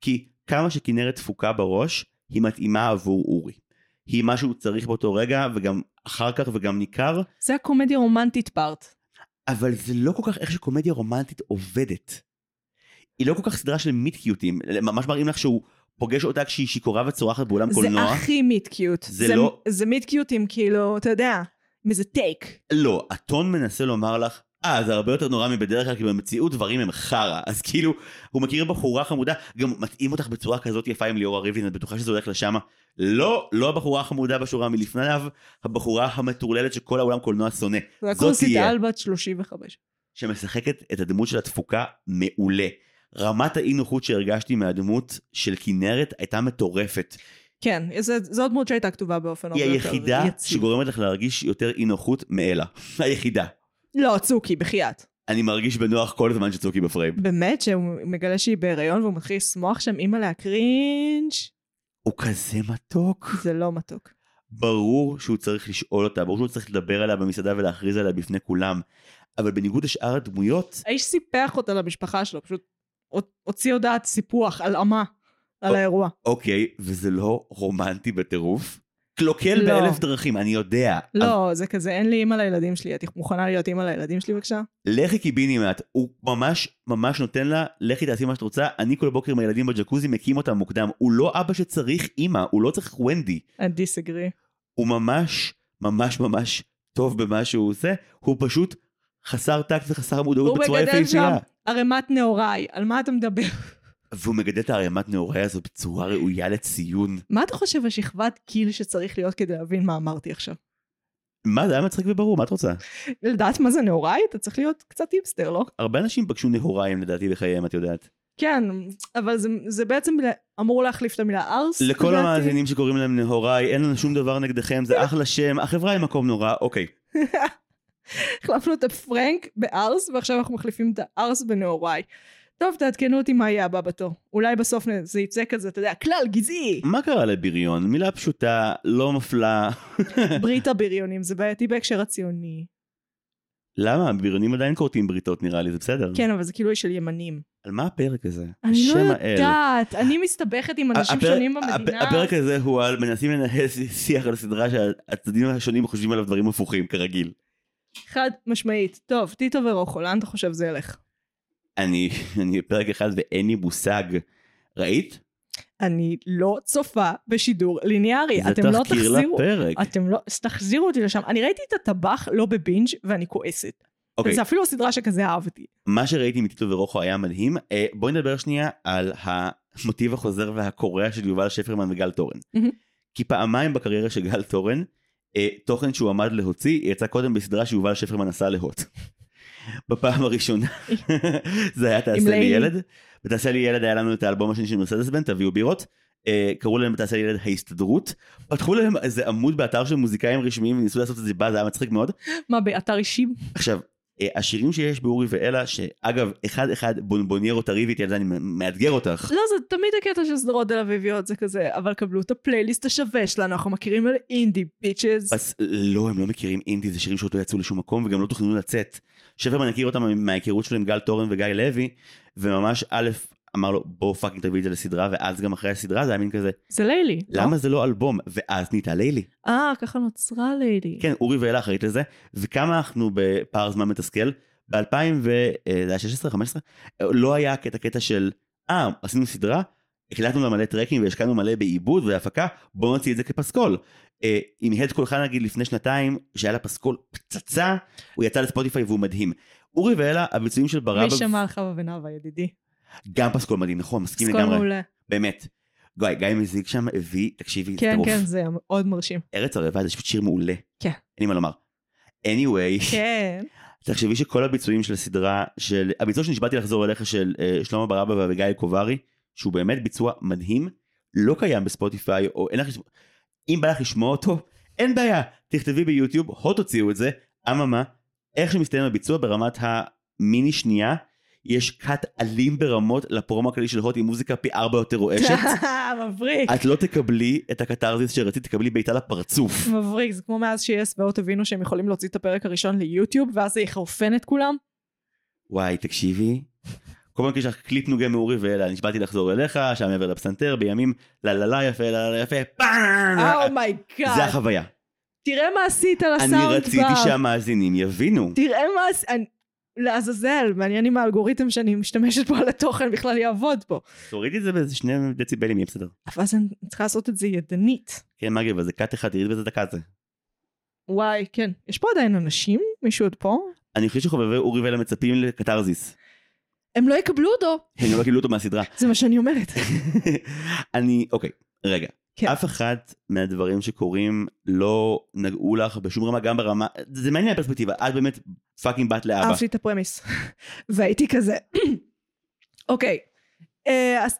כי כמה שכנרת דפוקה בראש, היא מתאימה עבור אורי. היא מה שהוא צריך באותו רגע, וגם אחר כך וגם ניכר, זה הקומדיה רומנטית פארט. אבל זה לא כל כך איך שקומדיה רומנטית עובדת. היא לא כל כך סדרה של מיטקיוטים, ממש מראים לך שהוא פוגש אותה כשהיא שיכורה וצורחת באולם זה קולנוע. הכי מיט קיוט. זה לא- זה מיט קיוט עם כאילו, אתה יודע, עם איזה טייק. לא, הטון מנסה לומר לך, אה, זה הרבה יותר נורא מבדרך כלל, כי במציאות דברים הם חרא. אז כאילו, הוא מכיר בחורה חמודה, גם מתאים אותך בצורה כזאת יפה עם ליאורה ריבלין, את בטוחה שזה הולך לשמה. לא, לא הבחורה החמודה בשורה מלפניו, הבחורה המטורללת שכל העולם קולנוע שונא. זה זאת תהיה. על בת 35. שמשחקת את הדמות של התפוקה מעולה. רמת האי נוחות שהרגשתי מהדמות של כנרת הייתה מטורפת. כן, זה- זו דמות שהייתה כתובה באופן היא הרבה יותר היחידה יציב. שגורמת לך להרגיש יותר אי נוחות מאלה. *laughs* היחידה. לא, צוקי, בחייאת. אני מרגיש בנוח כל זמן שצוקי בפריים. באמת, שהוא מגלה שהיא בהיריון והוא מתחיל לשמוח שם, אימא להקרינג', הוא כזה מתוק. זה לא מתוק. ברור שהוא צריך לשאול אותה, ברור שהוא צריך לדבר עליה במסעדה ולהכריז עליה בפני כולם. אבל בניגוד לשאר הדמויות, האיש סיפח אותה למשפחה שלו, פשוט הוציא הודעת סיפוח, הלאמה, על או- האירוע. אוקיי, וזה לא רומנטי בטירוף? קלוקל לא. באלף דרכים, אני יודע. לא, זה כזה, אין לי אימא לילדים שלי, את מוכנה להיות אימא לילדים שלי בבקשה? לכי קיבינימט, הוא ממש ממש נותן לה, לכי תעשי מה שאת רוצה, אני כל בוקר עם הילדים בג'קוזי מקים אותם מוקדם, הוא לא אבא שצריך אימא, הוא לא צריך ונדי, I disagree. הוא ממש ממש ממש טוב במה שהוא עושה, הוא פשוט חסר טקט וחסר מודעות הוא בצורה מגדל שם. ערימת נעוריי, על מה אתה מדבר? והוא מגדל את הערימת נעורי הזו בצורה ראויה לציון. מה אתה חושב השכבת גיל שצריך להיות כדי להבין מה אמרתי עכשיו? מה זה היה מצחיק וברור, מה את רוצה? לדעת מה זה נעוריי? אתה צריך להיות קצת היפסטר, לא? הרבה אנשים פגשו נהוריים לדעתי בחייהם, את יודעת. כן, אבל זה, זה בעצם אמור להחליף את המילה ארס. לכל לדעתי. המאזינים שקוראים להם נהוראי, אין לנו שום דבר נגדכם, זה אחלה שם, החברה היא מקום נורא, אוקיי. *laughs* החלפנו את הפרנק בארס, ועכשיו אנחנו מחליפים את הארס בנעוריי. טוב, תעדכנו אותי מה יהיה הבא בתור. אולי בסוף זה יצא כזה, אתה יודע, כלל גזעי. מה קרה לבריון? מילה פשוטה, לא מפלה. ברית הבריונים, זה בעייתי בהקשר הציוני. למה? בריונים עדיין כורתים בריתות נראה לי, זה בסדר. כן, אבל זה כאילו של ימנים. על מה הפרק הזה? אני לא האל. יודעת, אני מסתבכת עם אנשים הפרק- שונים במדינה. הפרק הזה הוא על מנסים לנהל שיח על סדרה שהצדדים השונים חושבים עליו דברים הפוכים, כרגיל. חד משמעית. טוב, טיטו ורוחו, לאן אתה חושב זה ילך? אני, אני בפרק אחד ואין לי מושג. ראית? אני לא צופה בשידור ליניארי. זה אתם לא תחקיר תחזירו. לפרק. אתם לא, תחזירו אותי לשם. אני ראיתי את הטבח לא בבינג' ואני כועסת. אוקיי, זה אפילו סדרה שכזה אהבתי. מה שראיתי מטיטו ורוחו היה מדהים. אה, בואי נדבר שנייה על המוטיב החוזר והקורע של יובל שפרמן וגל תורן. מהמם. כי פעמיים בקריירה של גל תורן, אה, תוכן שהוא עמד להוציא, יצא קודם בסדרה שיובל שפרמן נסע להוט. בפעם הראשונה *laughs* זה היה תעשה לי. ילד. בתעשה לי ילד היה לנו את האלבום השני של מרסדס בן, תביאו בירות. אה, קראו להם בתעשה לי ילד ההסתדרות. פתחו להם איזה עמוד באתר של מוזיקאים רשמיים וניסו לעשות את זה בא, זה היה מצחיק מאוד. מה, באתר אישי? עכשיו, השירים שיש באורי ואלה, שאגב, אחד אחד בונבוניירות תריבי איתי על זה, אני מאתגר אותך. לא, זה תמיד הקטע של סדרות תל אביביות, זה כזה, אבל קבלו את הפלייליסט השווה שלנו, אנחנו מכירים על אינדי, bitches. אז לא, הם לא מכירים אינדי, זה שירים שעוד לא יצאו לשום מקום וגם לא תוכננו לצאת. שפרמן הכיר אותם מההיכרות שלו עם גל תורן וגיא לוי, וממש א', אמר לו בוא fucking תביא את זה לסדרה, ואז גם אחרי הסדרה זה היה מין כזה, זה לילי. לא? למה זה לא אלבום? ואז נהייתה לילי. אה, ככה נוצרה לילי. כן, אורי ואלה אחראית לזה, וכמה אנחנו בפער זמן מתסכל. ב-2016-2015 לא היה את הקטע של, אה, עשינו סדרה, הקלטנו לה מלא טרקים והשקענו מלא בעיבוד והפקה, בואו נוציא את זה כפסקול. אה, עם הד קולך נגיד לפני שנתיים, שהיה לה פסקול פצצה, הוא יצא לספוטיפיי והוא מדהים. אורי ואלה, הביצועים של מי ברבא, שמע על חווה ונאווה, ידידי? גם פסקול מדהים, נכון, מסכים לגמרי, מעולה. באמת. גיא, גיא מזיג שם הביא, תקשיבי, כן, טירוף. כן, זה מאוד מרשים. ארץ הרבע זה פשוט שיר מעולה. כן. אין לי מה לומר. anyway, כן. *laughs* תחשבי שכל הביצועים של הסדרה, של הביצוע שנשבעתי לחזור אליך של uh, שלמה ברבא ואביגיל קוברי, שהוא באמת ביצוע מדהים, לא קיים בספוטיפיי, או אין לך, אם בא לך לשמוע אותו, אין בעיה, תכתבי ביוטיוב, הוט הוציאו את זה, אממה, איך שמסתיים הביצוע ברמת המיני שנייה, יש cut אלים ברמות לפרומו הכללי של הוט עם מוזיקה פי ארבע יותר רועשת. *laughs* מבריק. את לא תקבלי את הקתרזיס שרצית, תקבלי בעיטה לפרצוף. מבריק, זה כמו מאז ש yes והוט הבינו שהם יכולים להוציא את הפרק הראשון ליוטיוב, ואז זה יחרפן את כולם. וואי, תקשיבי. כל פעם יש לך קליפ נוגה מאורי ואלה, נשבעתי לחזור אליך, שם מעבר לפסנתר, בימים לה לה לה יפה, לה לה יפה, פעם! oh my god. זה החוויה. תראה מה עשית על אני רציתי. שהמאזינים יבינו. תראה מה. לעזאזל, מעניין אם האלגוריתם שאני משתמשת בו על התוכן בכלל יעבוד פה. תורידי את זה באיזה שני דציבלים, יהיה בסדר. אבל אז אני צריכה לעשות את זה ידנית. כן, מגי, אבל זה קאט אחד, תראי באיזה דקה זה. וואי, כן. יש פה עדיין אנשים? מישהו עוד פה? אני חושב שחובבי אורי ואלה מצפים לקתרזיס. הם לא יקבלו אותו. הם לא קיבלו אותו מהסדרה. זה מה שאני אומרת. *laughs* אני, אוקיי, רגע. כן. אף אחד מהדברים שקורים לא נגעו לך בשום רמה, גם ברמה, זה מעניין הפרספקטיבה, את באמת fucking בת לאבא. אהבתי את ה premise. והייתי כזה, אוקיי, אה, אז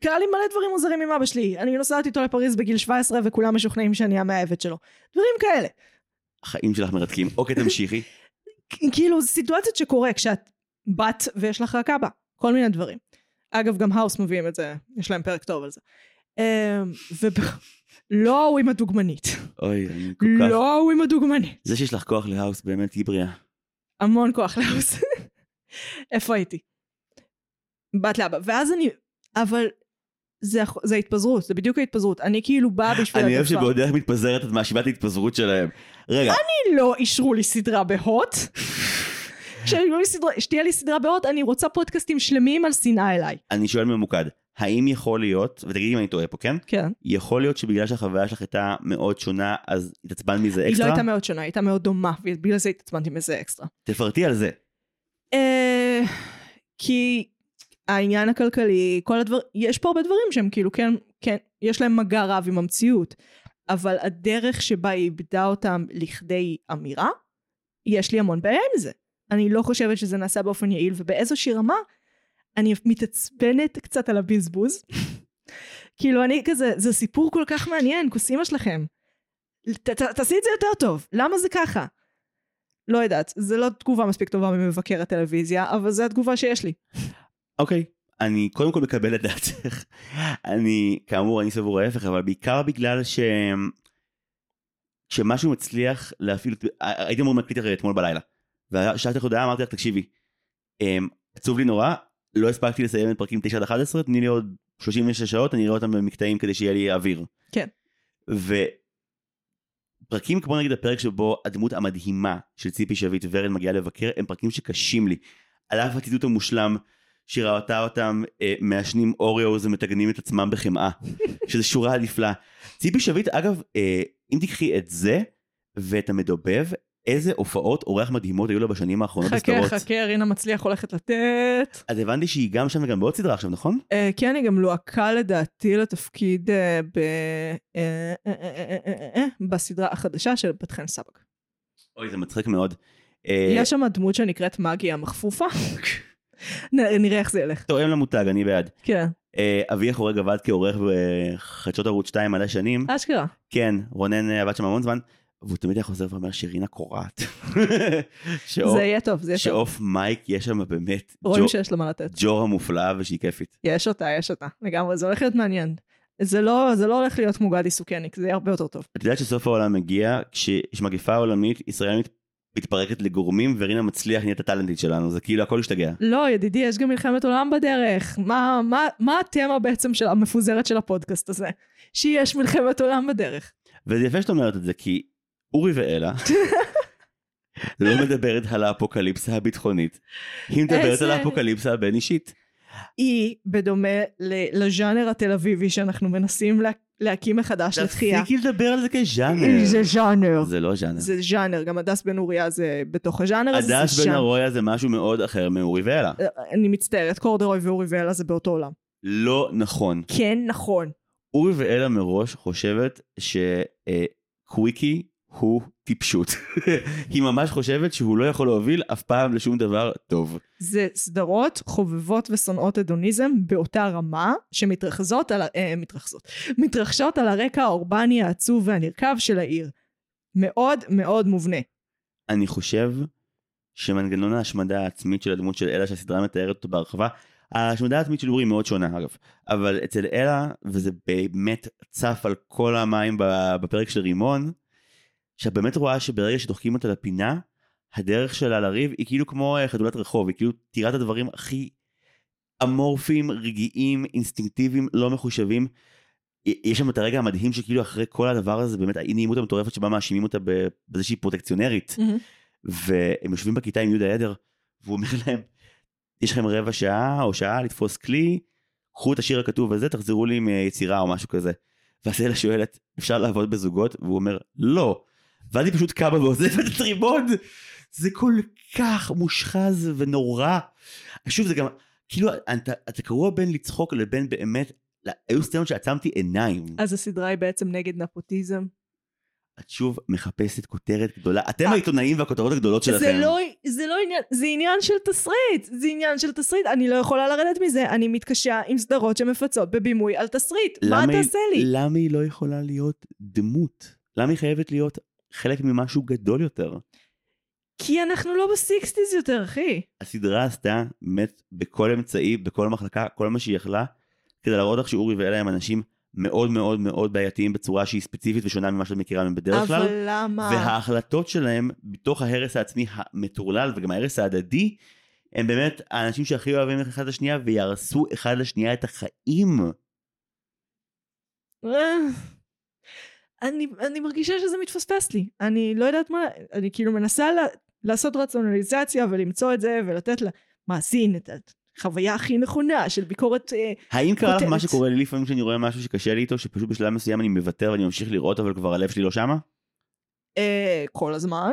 קרה לי מלא דברים מוזרים עם אבא שלי. אני נוסעת איתו לפריז בגיל 17 וכולם משוכנעים שאני המאהבת שלו. דברים כאלה. החיים שלך מרתקים. אוקיי, תמשיכי. כאילו, זה סיטואציות שקורה כשאת בת ויש לך רק אבא. כל מיני דברים. אגב, גם האוס מביאים את זה, יש להם פרק טוב על זה. ולא ההוא עם הדוגמנית. אוי, אני כל כך... לא ההוא עם הדוגמנית. זה שיש לך כוח להאוס באמת היא בריאה. המון כוח להאוס. איפה הייתי? בת לאבא. ואז אני... אבל זה, זה ההתפזרות, זה בדיוק ההתפזרות. אני כאילו באה בשביל אני אוהב. שבעוד איך מתפזרת את מאשימה את ההתפזרות שלהם. רגע, לא אישרו לי סדרה בהוט. *laughs* שתהיה לי סדרה בהוט, אני רוצה פודקאסטים שלמים על שנאה אליי. אני שואל ממוקד. האם יכול להיות, ותגידי אם אני טועה פה, כן? כן. יכול להיות שבגלל שהחוויה שלך הייתה מאוד שונה, אז התעצבנת מזה היא לא אקסטרה? הייתה מאוד שונה, היא הייתה מאוד דומה, ובגלל זה התעצבנתי מזה אקסטרה. תפרטי על זה. אה, כי העניין הכלכלי, כל הדבר, יש פה הרבה דברים שהם כאילו כן, כן, יש להם מגע רב עם המציאות, אבל הדרך שבה היא איבדה אותם לכדי אמירה, יש לי המון בעיה עם זה. אני לא חושבת שזה נעשה באופן יעיל, ובאיזושהי רמה, אני מתעצבנת קצת על הבזבוז. כאילו אני כזה, זה סיפור כל כך מעניין, כוס אימא שלכם. תעשי את זה יותר טוב, למה זה ככה? לא יודעת, זה לא תגובה מספיק טובה ממבקר הטלוויזיה, אבל זו התגובה שיש לי. אוקיי, אני קודם כל מקבל את דעתך. אני, כאמור, אני סבור ההפך, אבל בעיקר בגלל ש... כשמשהו מצליח להפעיל, הייתי אמור להקליט הרי אתמול בלילה. ושאלתי לך הודעה, אמרתי לך, תקשיבי, אמ, עצוב לי נורא, לא הספקתי לסיים את פרקים 9 עד 11, תני לי עוד 36 שעות, אני אראה אותם במקטעים כדי שיהיה לי אוויר. כן. ופרקים כמו נגיד הפרק שבו הדמות המדהימה של ציפי שביט ורן מגיעה לבקר, הם פרקים שקשים לי. על אף הציטוט המושלם, שהיא ראתה אותם אה, מעשנים אוריוז ומטגנים את עצמם בחמאה, *laughs* שזו שורה נפלאה. ציפי שביט, אגב, אה, אם תקחי את זה ואת המדובב, איזה הופעות אורח מדהימות היו לה בשנים האחרונות חכה, בסדרות. חכה, רינה מצליח הולכת לתת. אז הבנתי שהיא גם שם וגם בעוד סדרה עכשיו, נכון? אה, כן, היא גם לוהקה לדעתי לתפקיד אה, ב... אה, אה, אה, אה, אה, אה, בסדרה החדשה של בת חן סבג. אוי, זה מצחיק מאוד. אה, יש שם דמות שנקראת מגי המכפופה. *laughs* נראה איך זה ילך. תואם למותג, אני בעד. כן, אבי החורג עבד כעורך בחדשות ערוץ 2 מלא שנים. אשכרה. כן, רונן עבד שם המון זמן, והוא תמיד היה חוזר ואומר שרינה קורעת. *laughs* זה יהיה טוב, זה יהיה טוב. שעוף מייק יש שם באמת רואים שיש לו מה לתת. ג'ורה מופלאה ושהיא כיפית. יש אותה, יש אותה. לגמרי, זה הולך להיות מעניין. זה לא, זה לא הולך להיות כמו גדי סוכניק, זה יהיה הרבה יותר טוב. את יודעת שסוף העולם מגיע, כשיש מגפה עולמית, ישראל מת- מתפרקת לגורמים, ורינה מצליח נהיית הטאלנטית שלנו, זה כאילו הכל השתגע. לא, ידידי, יש גם מלחמת עולם בדרך. מה, מה, מה התמה בעצם של המפוזרת של הפודקאסט הזה? שיש מלחמת עולם בדרך. וזה יפה שאת אומרת את זה, כי אורי ואלה לא מדברת על האפוקליפסה הביטחונית, היא מדברת על האפוקליפסה הבין אישית. היא, בדומה לז'אנר התל אביבי שאנחנו מנסים לה, להקים מחדש לתחייה. תפסיקי לדבר על זה כז'אנר. זה ז'אנר. זה לא ז'אנר. זה ז'אנר, גם הדס בן אוריה זה בתוך הז'אנר הזה, זה הדס בן. ארויה זה משהו מאוד אחר מאורי ואלה. אני מצטערת, קורדרוי ואורי ואלה זה באותו עולם. לא נכון. כן, נכון. אורי ואלה מראש חושבת שקוויקי הוא טיפשות. *laughs* היא ממש חושבת שהוא לא יכול להוביל אף פעם לשום דבר טוב. זה סדרות חובבות ושונאות הדוניזם באותה רמה שמתרחזות על, אה, מתרחזות, מתרחשות על הרקע האורבני העצוב והנרקב של העיר. מאוד מאוד מובנה. אני חושב שמנגנון ההשמדה העצמית של הדמות של אלה שהסדרה מתארת אותו בהרחבה, ההשמדה העצמית של אורי היא מאוד שונה אגב, אבל אצל אלה, וזה באמת צף על כל המים בפרק של רימון, שאת באמת רואה שברגע שדוחקים אותה לפינה, הדרך שלה לריב היא כאילו כמו אה, חתולת רחוב, היא כאילו תראה את הדברים הכי אמורפיים, רגעיים, אינסטינקטיביים, לא מחושבים. יש שם את הרגע המדהים שכאילו אחרי כל הדבר הזה, באמת האי נעימות המטורפת שבה מאשימים אותה בזה שהיא פרוטקציונרית. והם יושבים בכיתה עם יהודה עדר, והוא אומר להם, יש לכם רבע שעה או שעה לתפוס כלי, קחו את השיר הכתוב הזה, תחזרו לי עם אה, יצירה או משהו כזה. ואז אלה שואלת, אפשר לעבוד בזוגות? והוא אומר, לא. ואז היא פשוט קמה ועוזבת את הרימון. זה כל כך מושחז ונורא. שוב, זה גם, כאילו, אתה, אתה קרוע בין לצחוק לבין באמת, היו סצנות שעצמתי עיניים. אז הסדרה היא בעצם נגד נפוטיזם. את שוב מחפשת כותרת גדולה. אתם העיתונאים והכותרות הגדולות שלכם. זה לא, זה לא עניין, זה עניין של תסריט, זה עניין של תסריט, אני לא יכולה לרדת מזה, אני מתקשה עם סדרות שמפצות בבימוי על תסריט, מה תעשה לי? למה היא לא יכולה להיות דמות? למה היא חייבת להיות חלק ממשהו גדול יותר? כי אנחנו לא בסיקסטיז יותר, אחי. הסדרה עשתה באמת בכל אמצעי, בכל מחלקה, כל מה שהיא יכלה, כדי להראות לך שאורי ואלה הם אנשים מאוד מאוד מאוד בעייתיים בצורה שהיא ספציפית ושונה ממה שאת מכירה מהם בדרך כלל. אבל למה? וההחלטות שלהם בתוך ההרס העצמי המטורלל וגם ההרס ההדדי, הם באמת האנשים שהכי אוהבים אחד את השנייה ויהרסו אחד לשנייה את החיים. אני, אני מרגישה שזה מתפספס לי. אני לא יודעת מה, אני כאילו מנסה לה, לעשות רציונליזציה ולמצוא את זה ולתת למאזין את החוויה הכי נכונה של ביקורת אה, האם קרה לך מה כותרת. שקורה לי לפעמים כשאני רואה משהו שקשה לי איתו, שפשוט בשלב מסוים אני מוותר ואני ממשיך לראות אבל כבר הלב שלי לא שמה? אה, כל הזמן.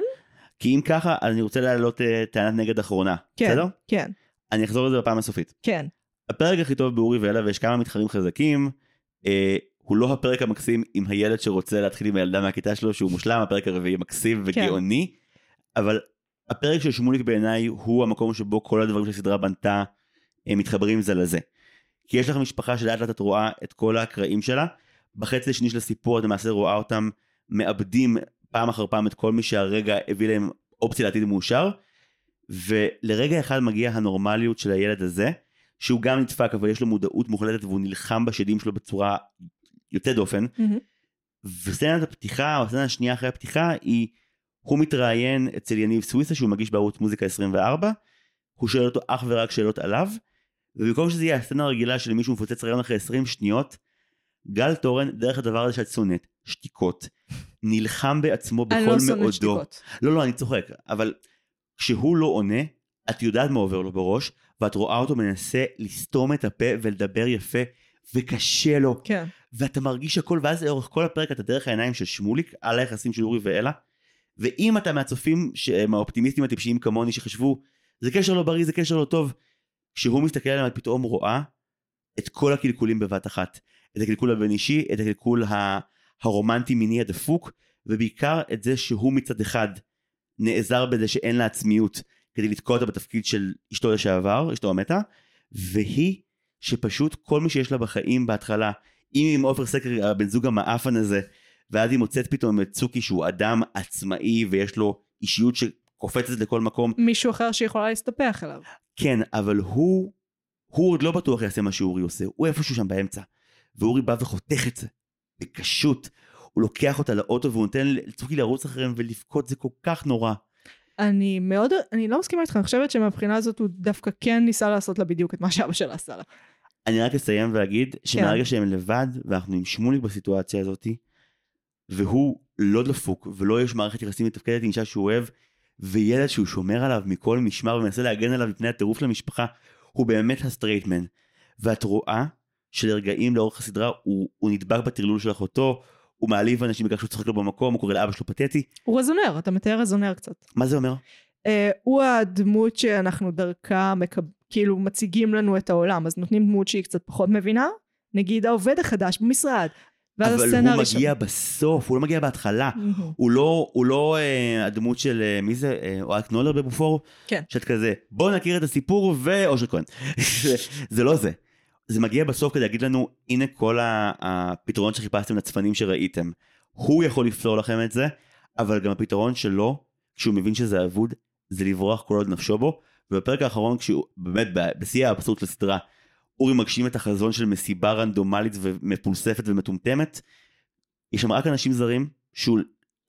כי אם ככה, אז אני רוצה להעלות אה, טענת נגד אחרונה, כן, בסדר? כן, אני אחזור לזה בפעם הסופית. כן. הפרק הכי טוב באורי ואלה ויש כמה מתחרים חזקים, אה, הוא לא הפרק המקסים עם הילד שרוצה להתחיל עם הילדה מהכיתה שלו שהוא מושלם, הפרק הרביעי מקסים כן. וגאוני, אבל הפרק של שמוליק בעיניי הוא המקום שבו כל הדברים שהסדרה בנתה הם מתחברים זה לזה. כי יש לך משפחה שלאט לאט את רואה את כל הקרעים שלה, בחצי השני של הסיפור את למעשה רואה אותם מאבדים פעם אחר פעם את כל מי שהרגע הביא להם אופציה לעתיד מאושר, ולרגע אחד מגיע הנורמליות של הילד הזה, שהוא גם נדפק אבל יש לו מודעות מוחלטת והוא נלחם בשדים שלו בצורה יוצאת דופן. מהמם. וסצנת הפתיחה או הסצנה השנייה אחרי הפתיחה היא הוא מתראיין אצל יניב סוויסה שהוא מגיש בערוץ מוזיקה 24 הוא שואל אותו אך ורק שאלות עליו ובמקום שזה יהיה הסצנה הרגילה של מישהו מפוצץ רעיון אחרי 20 שניות גל תורן דרך הדבר הזה שאת שונאת שתיקות נלחם בעצמו אני בכל לא שונאת מאודו שתיקות. לא לא אני צוחק אבל כשהוא לא עונה את יודעת מה עובר לו בראש ואת רואה אותו מנסה לסתום את הפה ולדבר יפה וקשה לו כן. ואתה מרגיש הכל, ואז לאורך כל הפרק אתה דרך העיניים של שמוליק על היחסים של אורי ואלה. ואם אתה מהצופים שהם האופטימיסטים הטיפשיים כמוני שחשבו זה קשר לא בריא זה קשר לא טוב כשהוא מסתכל עליהם את פתאום רואה את כל הקלקולים בבת אחת את הקלקול הבין אישי את הקלקול הרומנטי מיני הדפוק ובעיקר את זה שהוא מצד אחד נעזר בזה שאין לה עצמיות כדי לתקוע אותה בתפקיד של אשתו לשעבר אשתו המתה והיא שפשוט כל מי שיש לה בחיים בהתחלה אם עם עופר סקר הבן זוג המעפן הזה ואז היא מוצאת פתאום את צוקי שהוא אדם עצמאי ויש לו אישיות שקופצת לכל מקום. מישהו אחר שיכולה להסתפח אליו. כן אבל הוא הוא עוד לא בטוח יעשה מה שאורי עושה. הוא איפשהו שם באמצע. ואורי בא וחותך את זה בקשות. הוא לוקח אותה לאוטו והוא נותן לצוקי לרוץ אחריהם ולבכות. זה כל כך נורא. אני מאוד, אני לא מסכימה איתך, אני חושבת שמבחינה הזאת הוא דווקא כן ניסה לעשות לה בדיוק את מה שאבא שלה עשה לה. אני רק אסיים ואגיד שמהרגע שהם לבד ואנחנו עם שמוליק בסיטואציה הזאת והוא לא דפוק ולא יש מערכת יחסים מתפקדת עם אישה שהוא אוהב וילד שהוא שומר עליו מכל משמר ומנסה להגן עליו מפני הטירוף של המשפחה הוא באמת ה straight man ואת רואה שלרגעים לאורך הסדרה הוא, הוא נדבק בטרלול של אחותו הוא מעליב אנשים בגלל שהוא צוחק לו במקום הוא קורא לאבא שלו פתטי הוא רזונר, אתה מתאר רזונר קצת. מה זה אומר? אה, הוא הדמות שאנחנו דרכה מקב... כאילו מציגים לנו את העולם, אז נותנים דמות שהיא קצת פחות מבינה, נגיד העובד החדש במשרד. ואז אבל הסצנה הוא מגיע בסוף הוא לא מגיע בהתחלה. הוא לא, הוא לא אה, הדמות של, אה, מי זה, אה, אוהד קנולר בבופור? כן. שאת כזה, בוא נכיר את הסיפור ואושר כהן. זה, זה לא זה. זה מגיע בסוף כדי להגיד לנו, הנה כל ה- הפתרון שחיפשתם לצפנים שראיתם. הוא יכול לפתור לכם את זה, אבל גם הפתרון שלו, כשהוא מבין שזה אבוד, זה לברוח כל עוד נפשו בו. ובפרק האחרון, כשהוא באמת בשיא האבסורד של הסדרה, אורי מגשים את החזון של מסיבה רנדומלית ומפולספת ומטומטמת. יש שם רק אנשים זרים, שהוא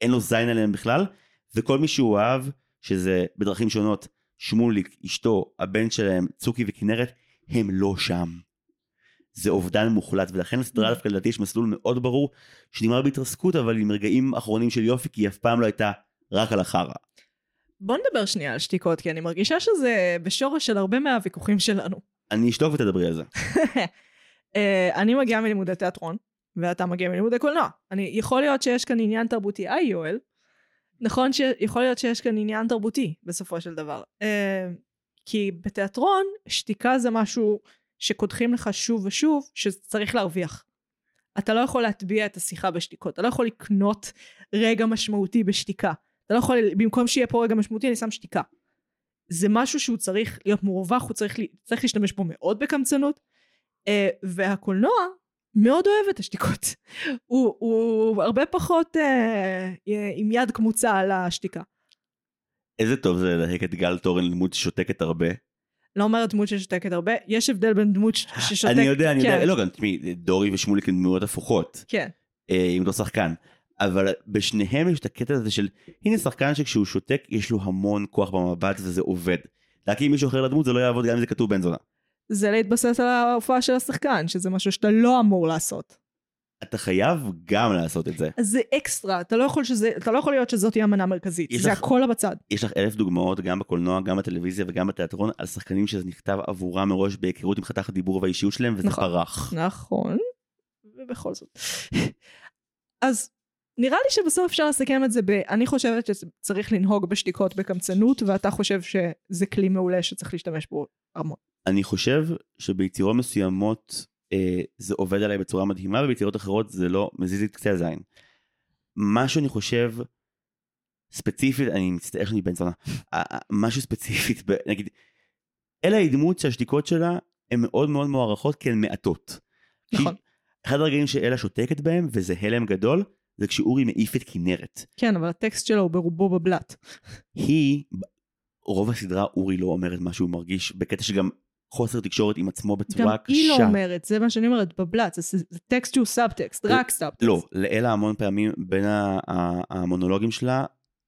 אין לו זין עליהם בכלל, וכל מי שהוא אהב, שזה בדרכים שונות, שמוליק, אשתו, הבן שלהם, צוקי וכנרת, הם לא שם. זה אובדן מוחלט, ולכן לסדרה דווקא לדעתי יש מסלול מאוד ברור, שנגמר בהתרסקות, אבל עם רגעים אחרונים של יופי, כי היא אף פעם לא הייתה רק על החרא. בוא נדבר שנייה על שתיקות, כי אני מרגישה שזה בשורש של הרבה מהוויכוחים שלנו. אני אשתוק ותדברי על זה. *laughs* אה, אני מגיעה מלימודי תיאטרון, ואתה מגיע מלימודי קולנוע. אני, יכול להיות שיש כאן עניין תרבותי. היי יואל. נכון שיכול להיות שיש כאן עניין תרבותי, בסופו של דבר. אה, כי בתיאטרון, שתיקה זה משהו שקודחים לך שוב ושוב, שצריך להרוויח. אתה לא יכול להטביע את השיחה בשתיקות, אתה לא יכול לקנות רגע משמעותי בשתיקה. אתה לא יכול, במקום שיהיה פה רגע משמעותי, אני שם שתיקה. זה משהו שהוא צריך להיות מורווח, הוא צריך, צריך להשתמש בו מאוד בקמצנות, אה, והקולנוע מאוד אוהב את השתיקות. *laughs* הוא, הוא הרבה פחות אה, עם יד קמוצה על השתיקה. איזה טוב זה להק את גל תורן לדמות ששותקת הרבה. לא אומרת דמות ששותקת הרבה, יש הבדל בין דמות ששותקת. אני יודע, אני יודע, כן, לא גם, תשמעי, דורי ושמוליק הם דמויות הפוכות, כן, אה, עם אותו שחקן. אבל בשניהם יש את הקטע הזה של, הנה שחקן שכשהוא שותק יש לו המון כוח במבט וזה עובד. להקים מישהו אחר לדמות זה לא יעבוד גם אם זה כתוב בן זונה. זה להתבסס על ההופעה של השחקן, שזה משהו שאתה לא אמור לעשות. אתה חייב גם לעשות את זה. זה אקסטרה, אתה לא יכול, שזה, אתה לא יכול להיות שזאת תהיה המנה המרכזית, זה לך- הכל בצד. יש לך אלף דוגמאות גם בקולנוע, גם בטלוויזיה וגם בתיאטרון על שחקנים שזה נכתב עבורם מראש בהיכרות עם חתך הדיבור והאישיות שלהם וזה נכון. פרח. נכון, ובכל זאת. *laughs* אז נראה לי שבסוף אפשר לסכם את זה ב... אני חושבת שצריך לנהוג בשתיקות בקמצנות, ואתה חושב שזה כלי מעולה שצריך להשתמש בו המון. אני חושב שביצירות מסוימות אה, זה עובד עליי בצורה מדהימה וביצירות אחרות זה לא מזיז לי את קצה הזין. מה שאני חושב ספציפית, אני מצטער שאני בן זונה, אה, אה, משהו ספציפית, ב- נגיד, אלה היא דמות שהשתיקות שלה הן מאוד מאוד מוערכות כי הן מעטות. נכון. אחד הרגעים שאלה שותקת בהם וזה הלם גדול, זה כשאורי מעיף את כנרת. כן, אבל הטקסט שלו הוא ברובו בבלת. היא, רוב הסדרה אורי לא אומר את מה שהוא מרגיש, בקטע שגם חוסר תקשורת עם עצמו גם בצורה קשה. היא לא אומרת, זה מה שאני אומרת, בבלת, זה, זה טקסט שהוא סאבטקסט, רק סאבטקסט. לא, לאלה המון פעמים בין המונולוגים שלה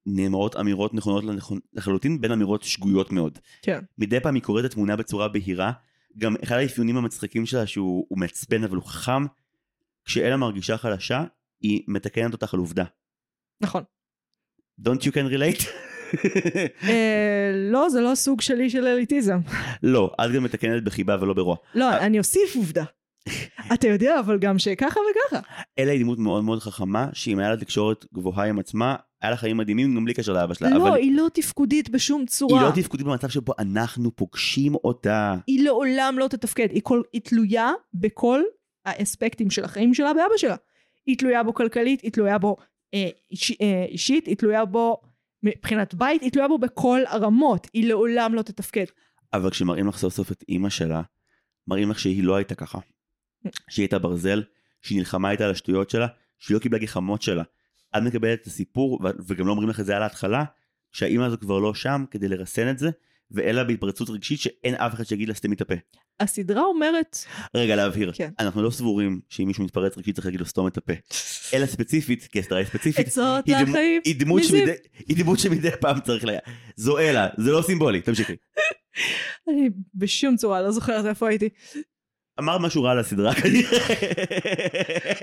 נאמרות אמירות נכונות לחלוטין בין אמירות שגויות מאוד. כן. מדי פעם היא קוראת את התמונה בצורה בהירה, גם אחד האפיונים המצחיקים שלה שהוא הוא מעצבן אבל הוא חכם, כשאלה מרגישה חלשה, היא מתקנת אותך על עובדה. נכון. Don't you can relate? *laughs* אה, לא, זה לא סוג שלי של אליטיזם. לא, את גם מתקנת בחיבה ולא ברוע. לא, אני אוסיף עובדה. *laughs* אתה יודע, אבל גם שככה וככה. אלה היא דמות מאוד מאוד חכמה, שאם היה לה תקשורת גבוהה עם עצמה, היה לה חיים מדהימים גם בלי קשר לאבא שלה. לא, אבל היא לא תפקודית בשום היא צורה. לא תפקודית במצב שבו אנחנו פוגשים אותה. היא לעולם לא תתפקד. היא, כל, היא תלויה בכל האספקטים של החיים שלה באבא שלה. היא תלויה בו כלכלית, היא תלויה בו אה, איש, אה, אישית, היא תלויה בו מבחינת בית, היא תלויה בו בכל הרמות. היא לעולם לא תתפקד. אבל כשמראים לך סוף סוף את אימא שלה, מראים לך שהיא לא הייתה ככה. שהיא הייתה ברזל, שהיא נלחמה איתה על השטויות שלה, שהיא לא קיבלה גחמות שלה. את מקבלת את הסיפור, וגם לא אומרים לך את זה על ההתחלה, שהאימא הזו כבר לא שם כדי לרסן את זה, ואלא בהתפרצות רגשית שאין אף אחד שיגיד לה סתמי את הפה. הסדרה אומרת, רגע להבהיר, כן. אנחנו לא סבורים שאם מישהו מתפרץ רגשית צריך להגיד לו סתום את הפה. אלא ספציפית, כי הסדרה היא ספציפית, עצות לחיים. היא דמות מזיו. שמדי- היא דמות שמדי פעם צריך ל... זו אלה, זה לא סימבולי, תמשיכי. *laughs* אני בשום צורה לא זוכרת איפה הייתי. אמרת משהו רע על הסדרה *laughs* כנראה.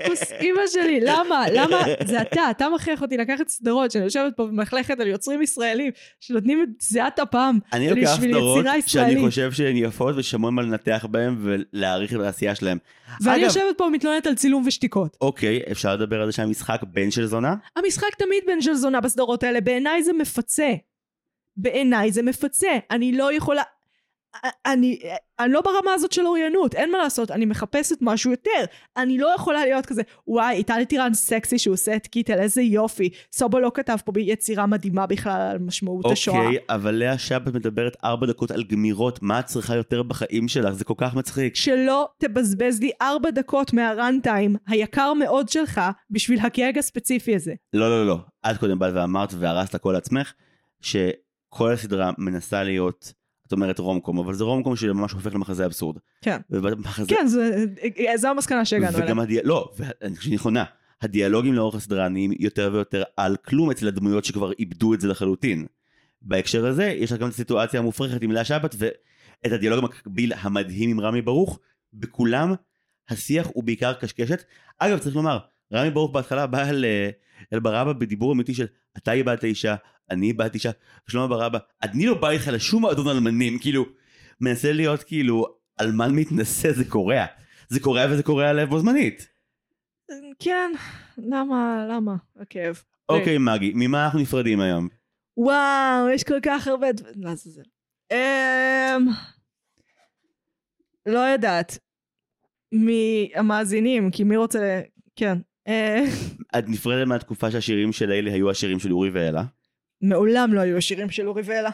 כוס אימא שלי, למה? למה? זה אתה, אתה מכריח אותי לקחת סדרות שאני יושבת פה ומלכלכת על יוצרים ישראלים שנותנים את זיעת אפם אני לוקח בשביל סדרות יצירה שאני ישראלית. חושב שהן יפות ושמון מה לנתח בהן ולהעריך את העשייה שלהם. ואני אגב- יושבת פה ומתלוננת על צילום ושתיקות. אוקיי, אפשר לדבר על זה שהמשחק בן של זונה? המשחק תמיד בן של זונה בסדרות האלה, בעיניי זה מפצה. בעיניי זה מפצה. אני לא יכולה... אני, אני לא ברמה הזאת של אוריינות, אין מה לעשות, אני מחפשת משהו יותר. אני לא יכולה להיות כזה, וואי, איטלי טירן סקסי שהוא עושה את קיטל, איזה יופי. סובו לא כתב פה ביצירה מדהימה בכלל על משמעות השואה. אוקיי, אבל לאה שבת מדברת ארבע דקות על גמירות, מה את צריכה יותר בחיים שלך? זה כל כך מצחיק. שלא תבזבז לי ארבע דקות מהראנטיים היקר מאוד שלך בשביל הגג הספציפי הזה. לא, לא, לא. את קודם באת ואמרת והרסת הכל לעצמך, שכל הסדרה מנסה להיות, את אומרת רומקום, אבל זה רומקום שממש הופך למחזה אבסורד. כן. ובמחזה... כן, זה- זו המסקנה שהגענו אליה. וגם הדיאלוג, לא, שהיא נכונה. הדיאלוגים לאורך הסדרה נהיים יותר ויותר על כלום אצל הדמויות שכבר איבדו את זה לחלוטין. בהקשר הזה, יש לך גם את הסיטואציה המופרכת עם לאה שבת, ואת הדיאלוג המקביל המדהים עם רמי ברוך, בכולם השיח הוא בעיקר קשקשת. אגב, צריך לומר, רמי ברוך בהתחלה בא אל, אה, אל ברבא בדיבור אמיתי של אתה איבדת אישה, אני איבדתי אישה, שלמה ברבא, אני לא בא איתך לשום מועדון אלמנים, כאילו, מנסה להיות כאילו אלמן מתנשא זה קורע. זה קורע וזה קורע לב בו זמנית. כן, למה, למה? הכאב. אוקיי מגי, ממה אנחנו נפרדים היום? וואו, יש כל כך הרבה... דברים. לעזאזל. אמ... לא יודעת. מהמאזינים, כי מי רוצה... כן. אה, את נפרדת מהתקופה שהשירים של אלה היו השירים של אורי ואלה? מעולם לא היו השירים של אורי ואלה.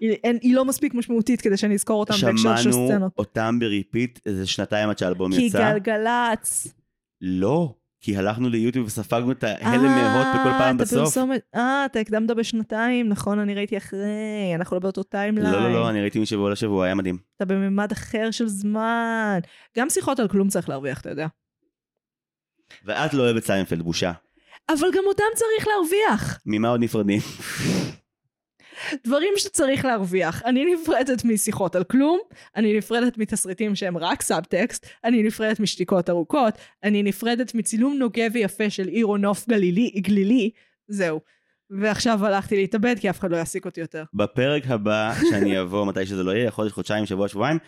היא, אין, היא לא מספיק משמעותית כדי שאני אזכור אותם בהקשר של שמענו סצנות. אותם ב repeat איזה שנתיים עד שהאלבום כי יצא. גלגלצ. לא, כי הלכנו ליוטיוב וספגנו את ההלם מהוט בכל פעם אה, בסוף. אה, אתה הקדמת בשנתיים, נכון, אני ראיתי אחרי, אנחנו לא באותו timeline. לא, לא, לא, אני ראיתי משבוע לשבוע, היה מדהים. אתה בממד אחר של זמן. גם שיחות על כלום צריך להרוויח, אתה יודע. ואת לא אוהבת סיינפלד, בושה. אבל גם אותם צריך להרוויח. ממה עוד נפרדים? דברים שצריך להרוויח. אני נפרדת משיחות על כלום, אני נפרדת מתסריטים שהם רק סאבטקסט, אני נפרדת משתיקות ארוכות, אני נפרדת מצילום נוגה ויפה של עיר או נוף גלילי, גלילי, זהו. ועכשיו הלכתי להתאבד כי אף אחד לא יעסיק אותי יותר. בפרק הבא, שאני אבוא *laughs* מתי שזה לא יהיה, חודש, חודשיים, שבוע, שבועיים,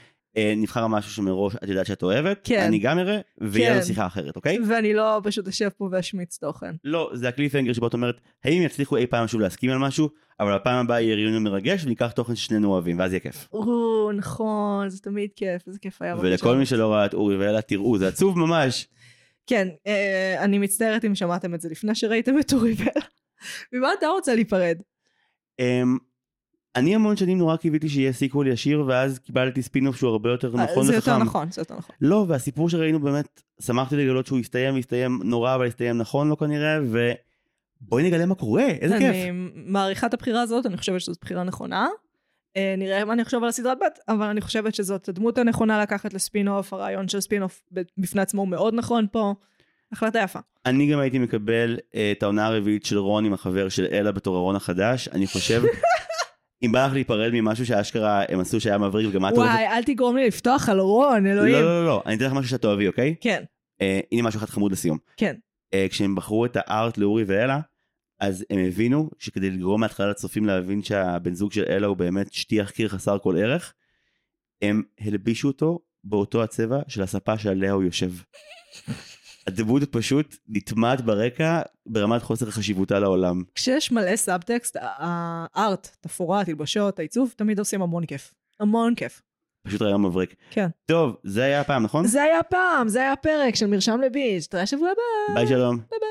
נבחר משהו שמראש את יודעת שאת אוהבת, כן. אני גם אראה, ויהיה לנו כן. שיחה אחרת, אוקיי? ואני לא פשוט אשב פה ואשמיץ תוכן. לא, זה ה cliffhanger שבו את אומרת, האם יצליחו אי פעם שוב להסכים על משהו, אבל הפעם הבאה יהיה ריאיון מרגש וניקח תוכן ששנינו אוהבים, ואז יהיה כיף. או, נכון, זה תמיד כיף, איזה כיף היה. ולכל. מי שלא ראה את אורי ואלה, תראו, זה עצוב ממש. כן, אה, אני מצטערת אם שמעתם את זה לפני שראיתם את אורי ואלה. ממה אתה רוצה להיפרד? אני המון שנים נורא קיוויתי שיהיה sequel ישיר, ואז קיבלתי ספינוף שהוא הרבה יותר נכון אה, זה וחכם. יותר נכון, זה יותר נכון. לא, והסיפור שראינו באמת, שמחתי לגלות שהוא הסתיים, הסתיים נורא, אבל הסתיים נכון לא כנראה, ובואי נגלה מה קורה, איזה כיף. אני מעריכה את הבחירה הזאת, אני חושבת שזאת בחירה נכונה. אה, נראה מה אני אחשוב על הסדרת בת, אבל אני חושבת שזאת הדמות הנכונה לקחת לספין אוף, הרעיון של ב- בפני עצמו הוא מאוד נכון פה. החלטה יפה. אני גם הייתי מקבל אה, את העונה הרביעית של רון עם החבר של אלה בתור הרון החדש, אני חושב, *laughs* אם בא לך להיפרד ממשהו שאשכרה הם עשו שהיה מבריק וגם את הולכת... וואי, אל תגרום לי לפתוח על רון, לא, אלוהים. לא, לא, לא, אני אתן לך משהו שאת תאהבי, אוקיי? כן, אה, הנה משהו אחד חמוד לסיום. כן. אה, כשהם בחרו את ה art לאורי ואלה, אז הם הבינו שכדי לגרום מההתחלה לצופים להבין שהבן זוג של אלה הוא באמת שטיח קיר חסר כל ערך, הם הלבישו אותו באותו הצבע של הספה שעליה הוא יושב. *laughs* הדמות פשוט נטמעת ברקע ברמת חוסר חשיבותה לעולם. כשיש מלא subtext, ה art, תפאורה, התלבושות, העיצוב, תמיד עושים המון כיף. המון כיף. פשוט רעיון מבריק. כן. טוב, זה היה הפעם, נכון? זה היה פעם, זה היה פרק של מרשם לביץ', תראה שבוע הבא. ביי שלום. ביי ביי.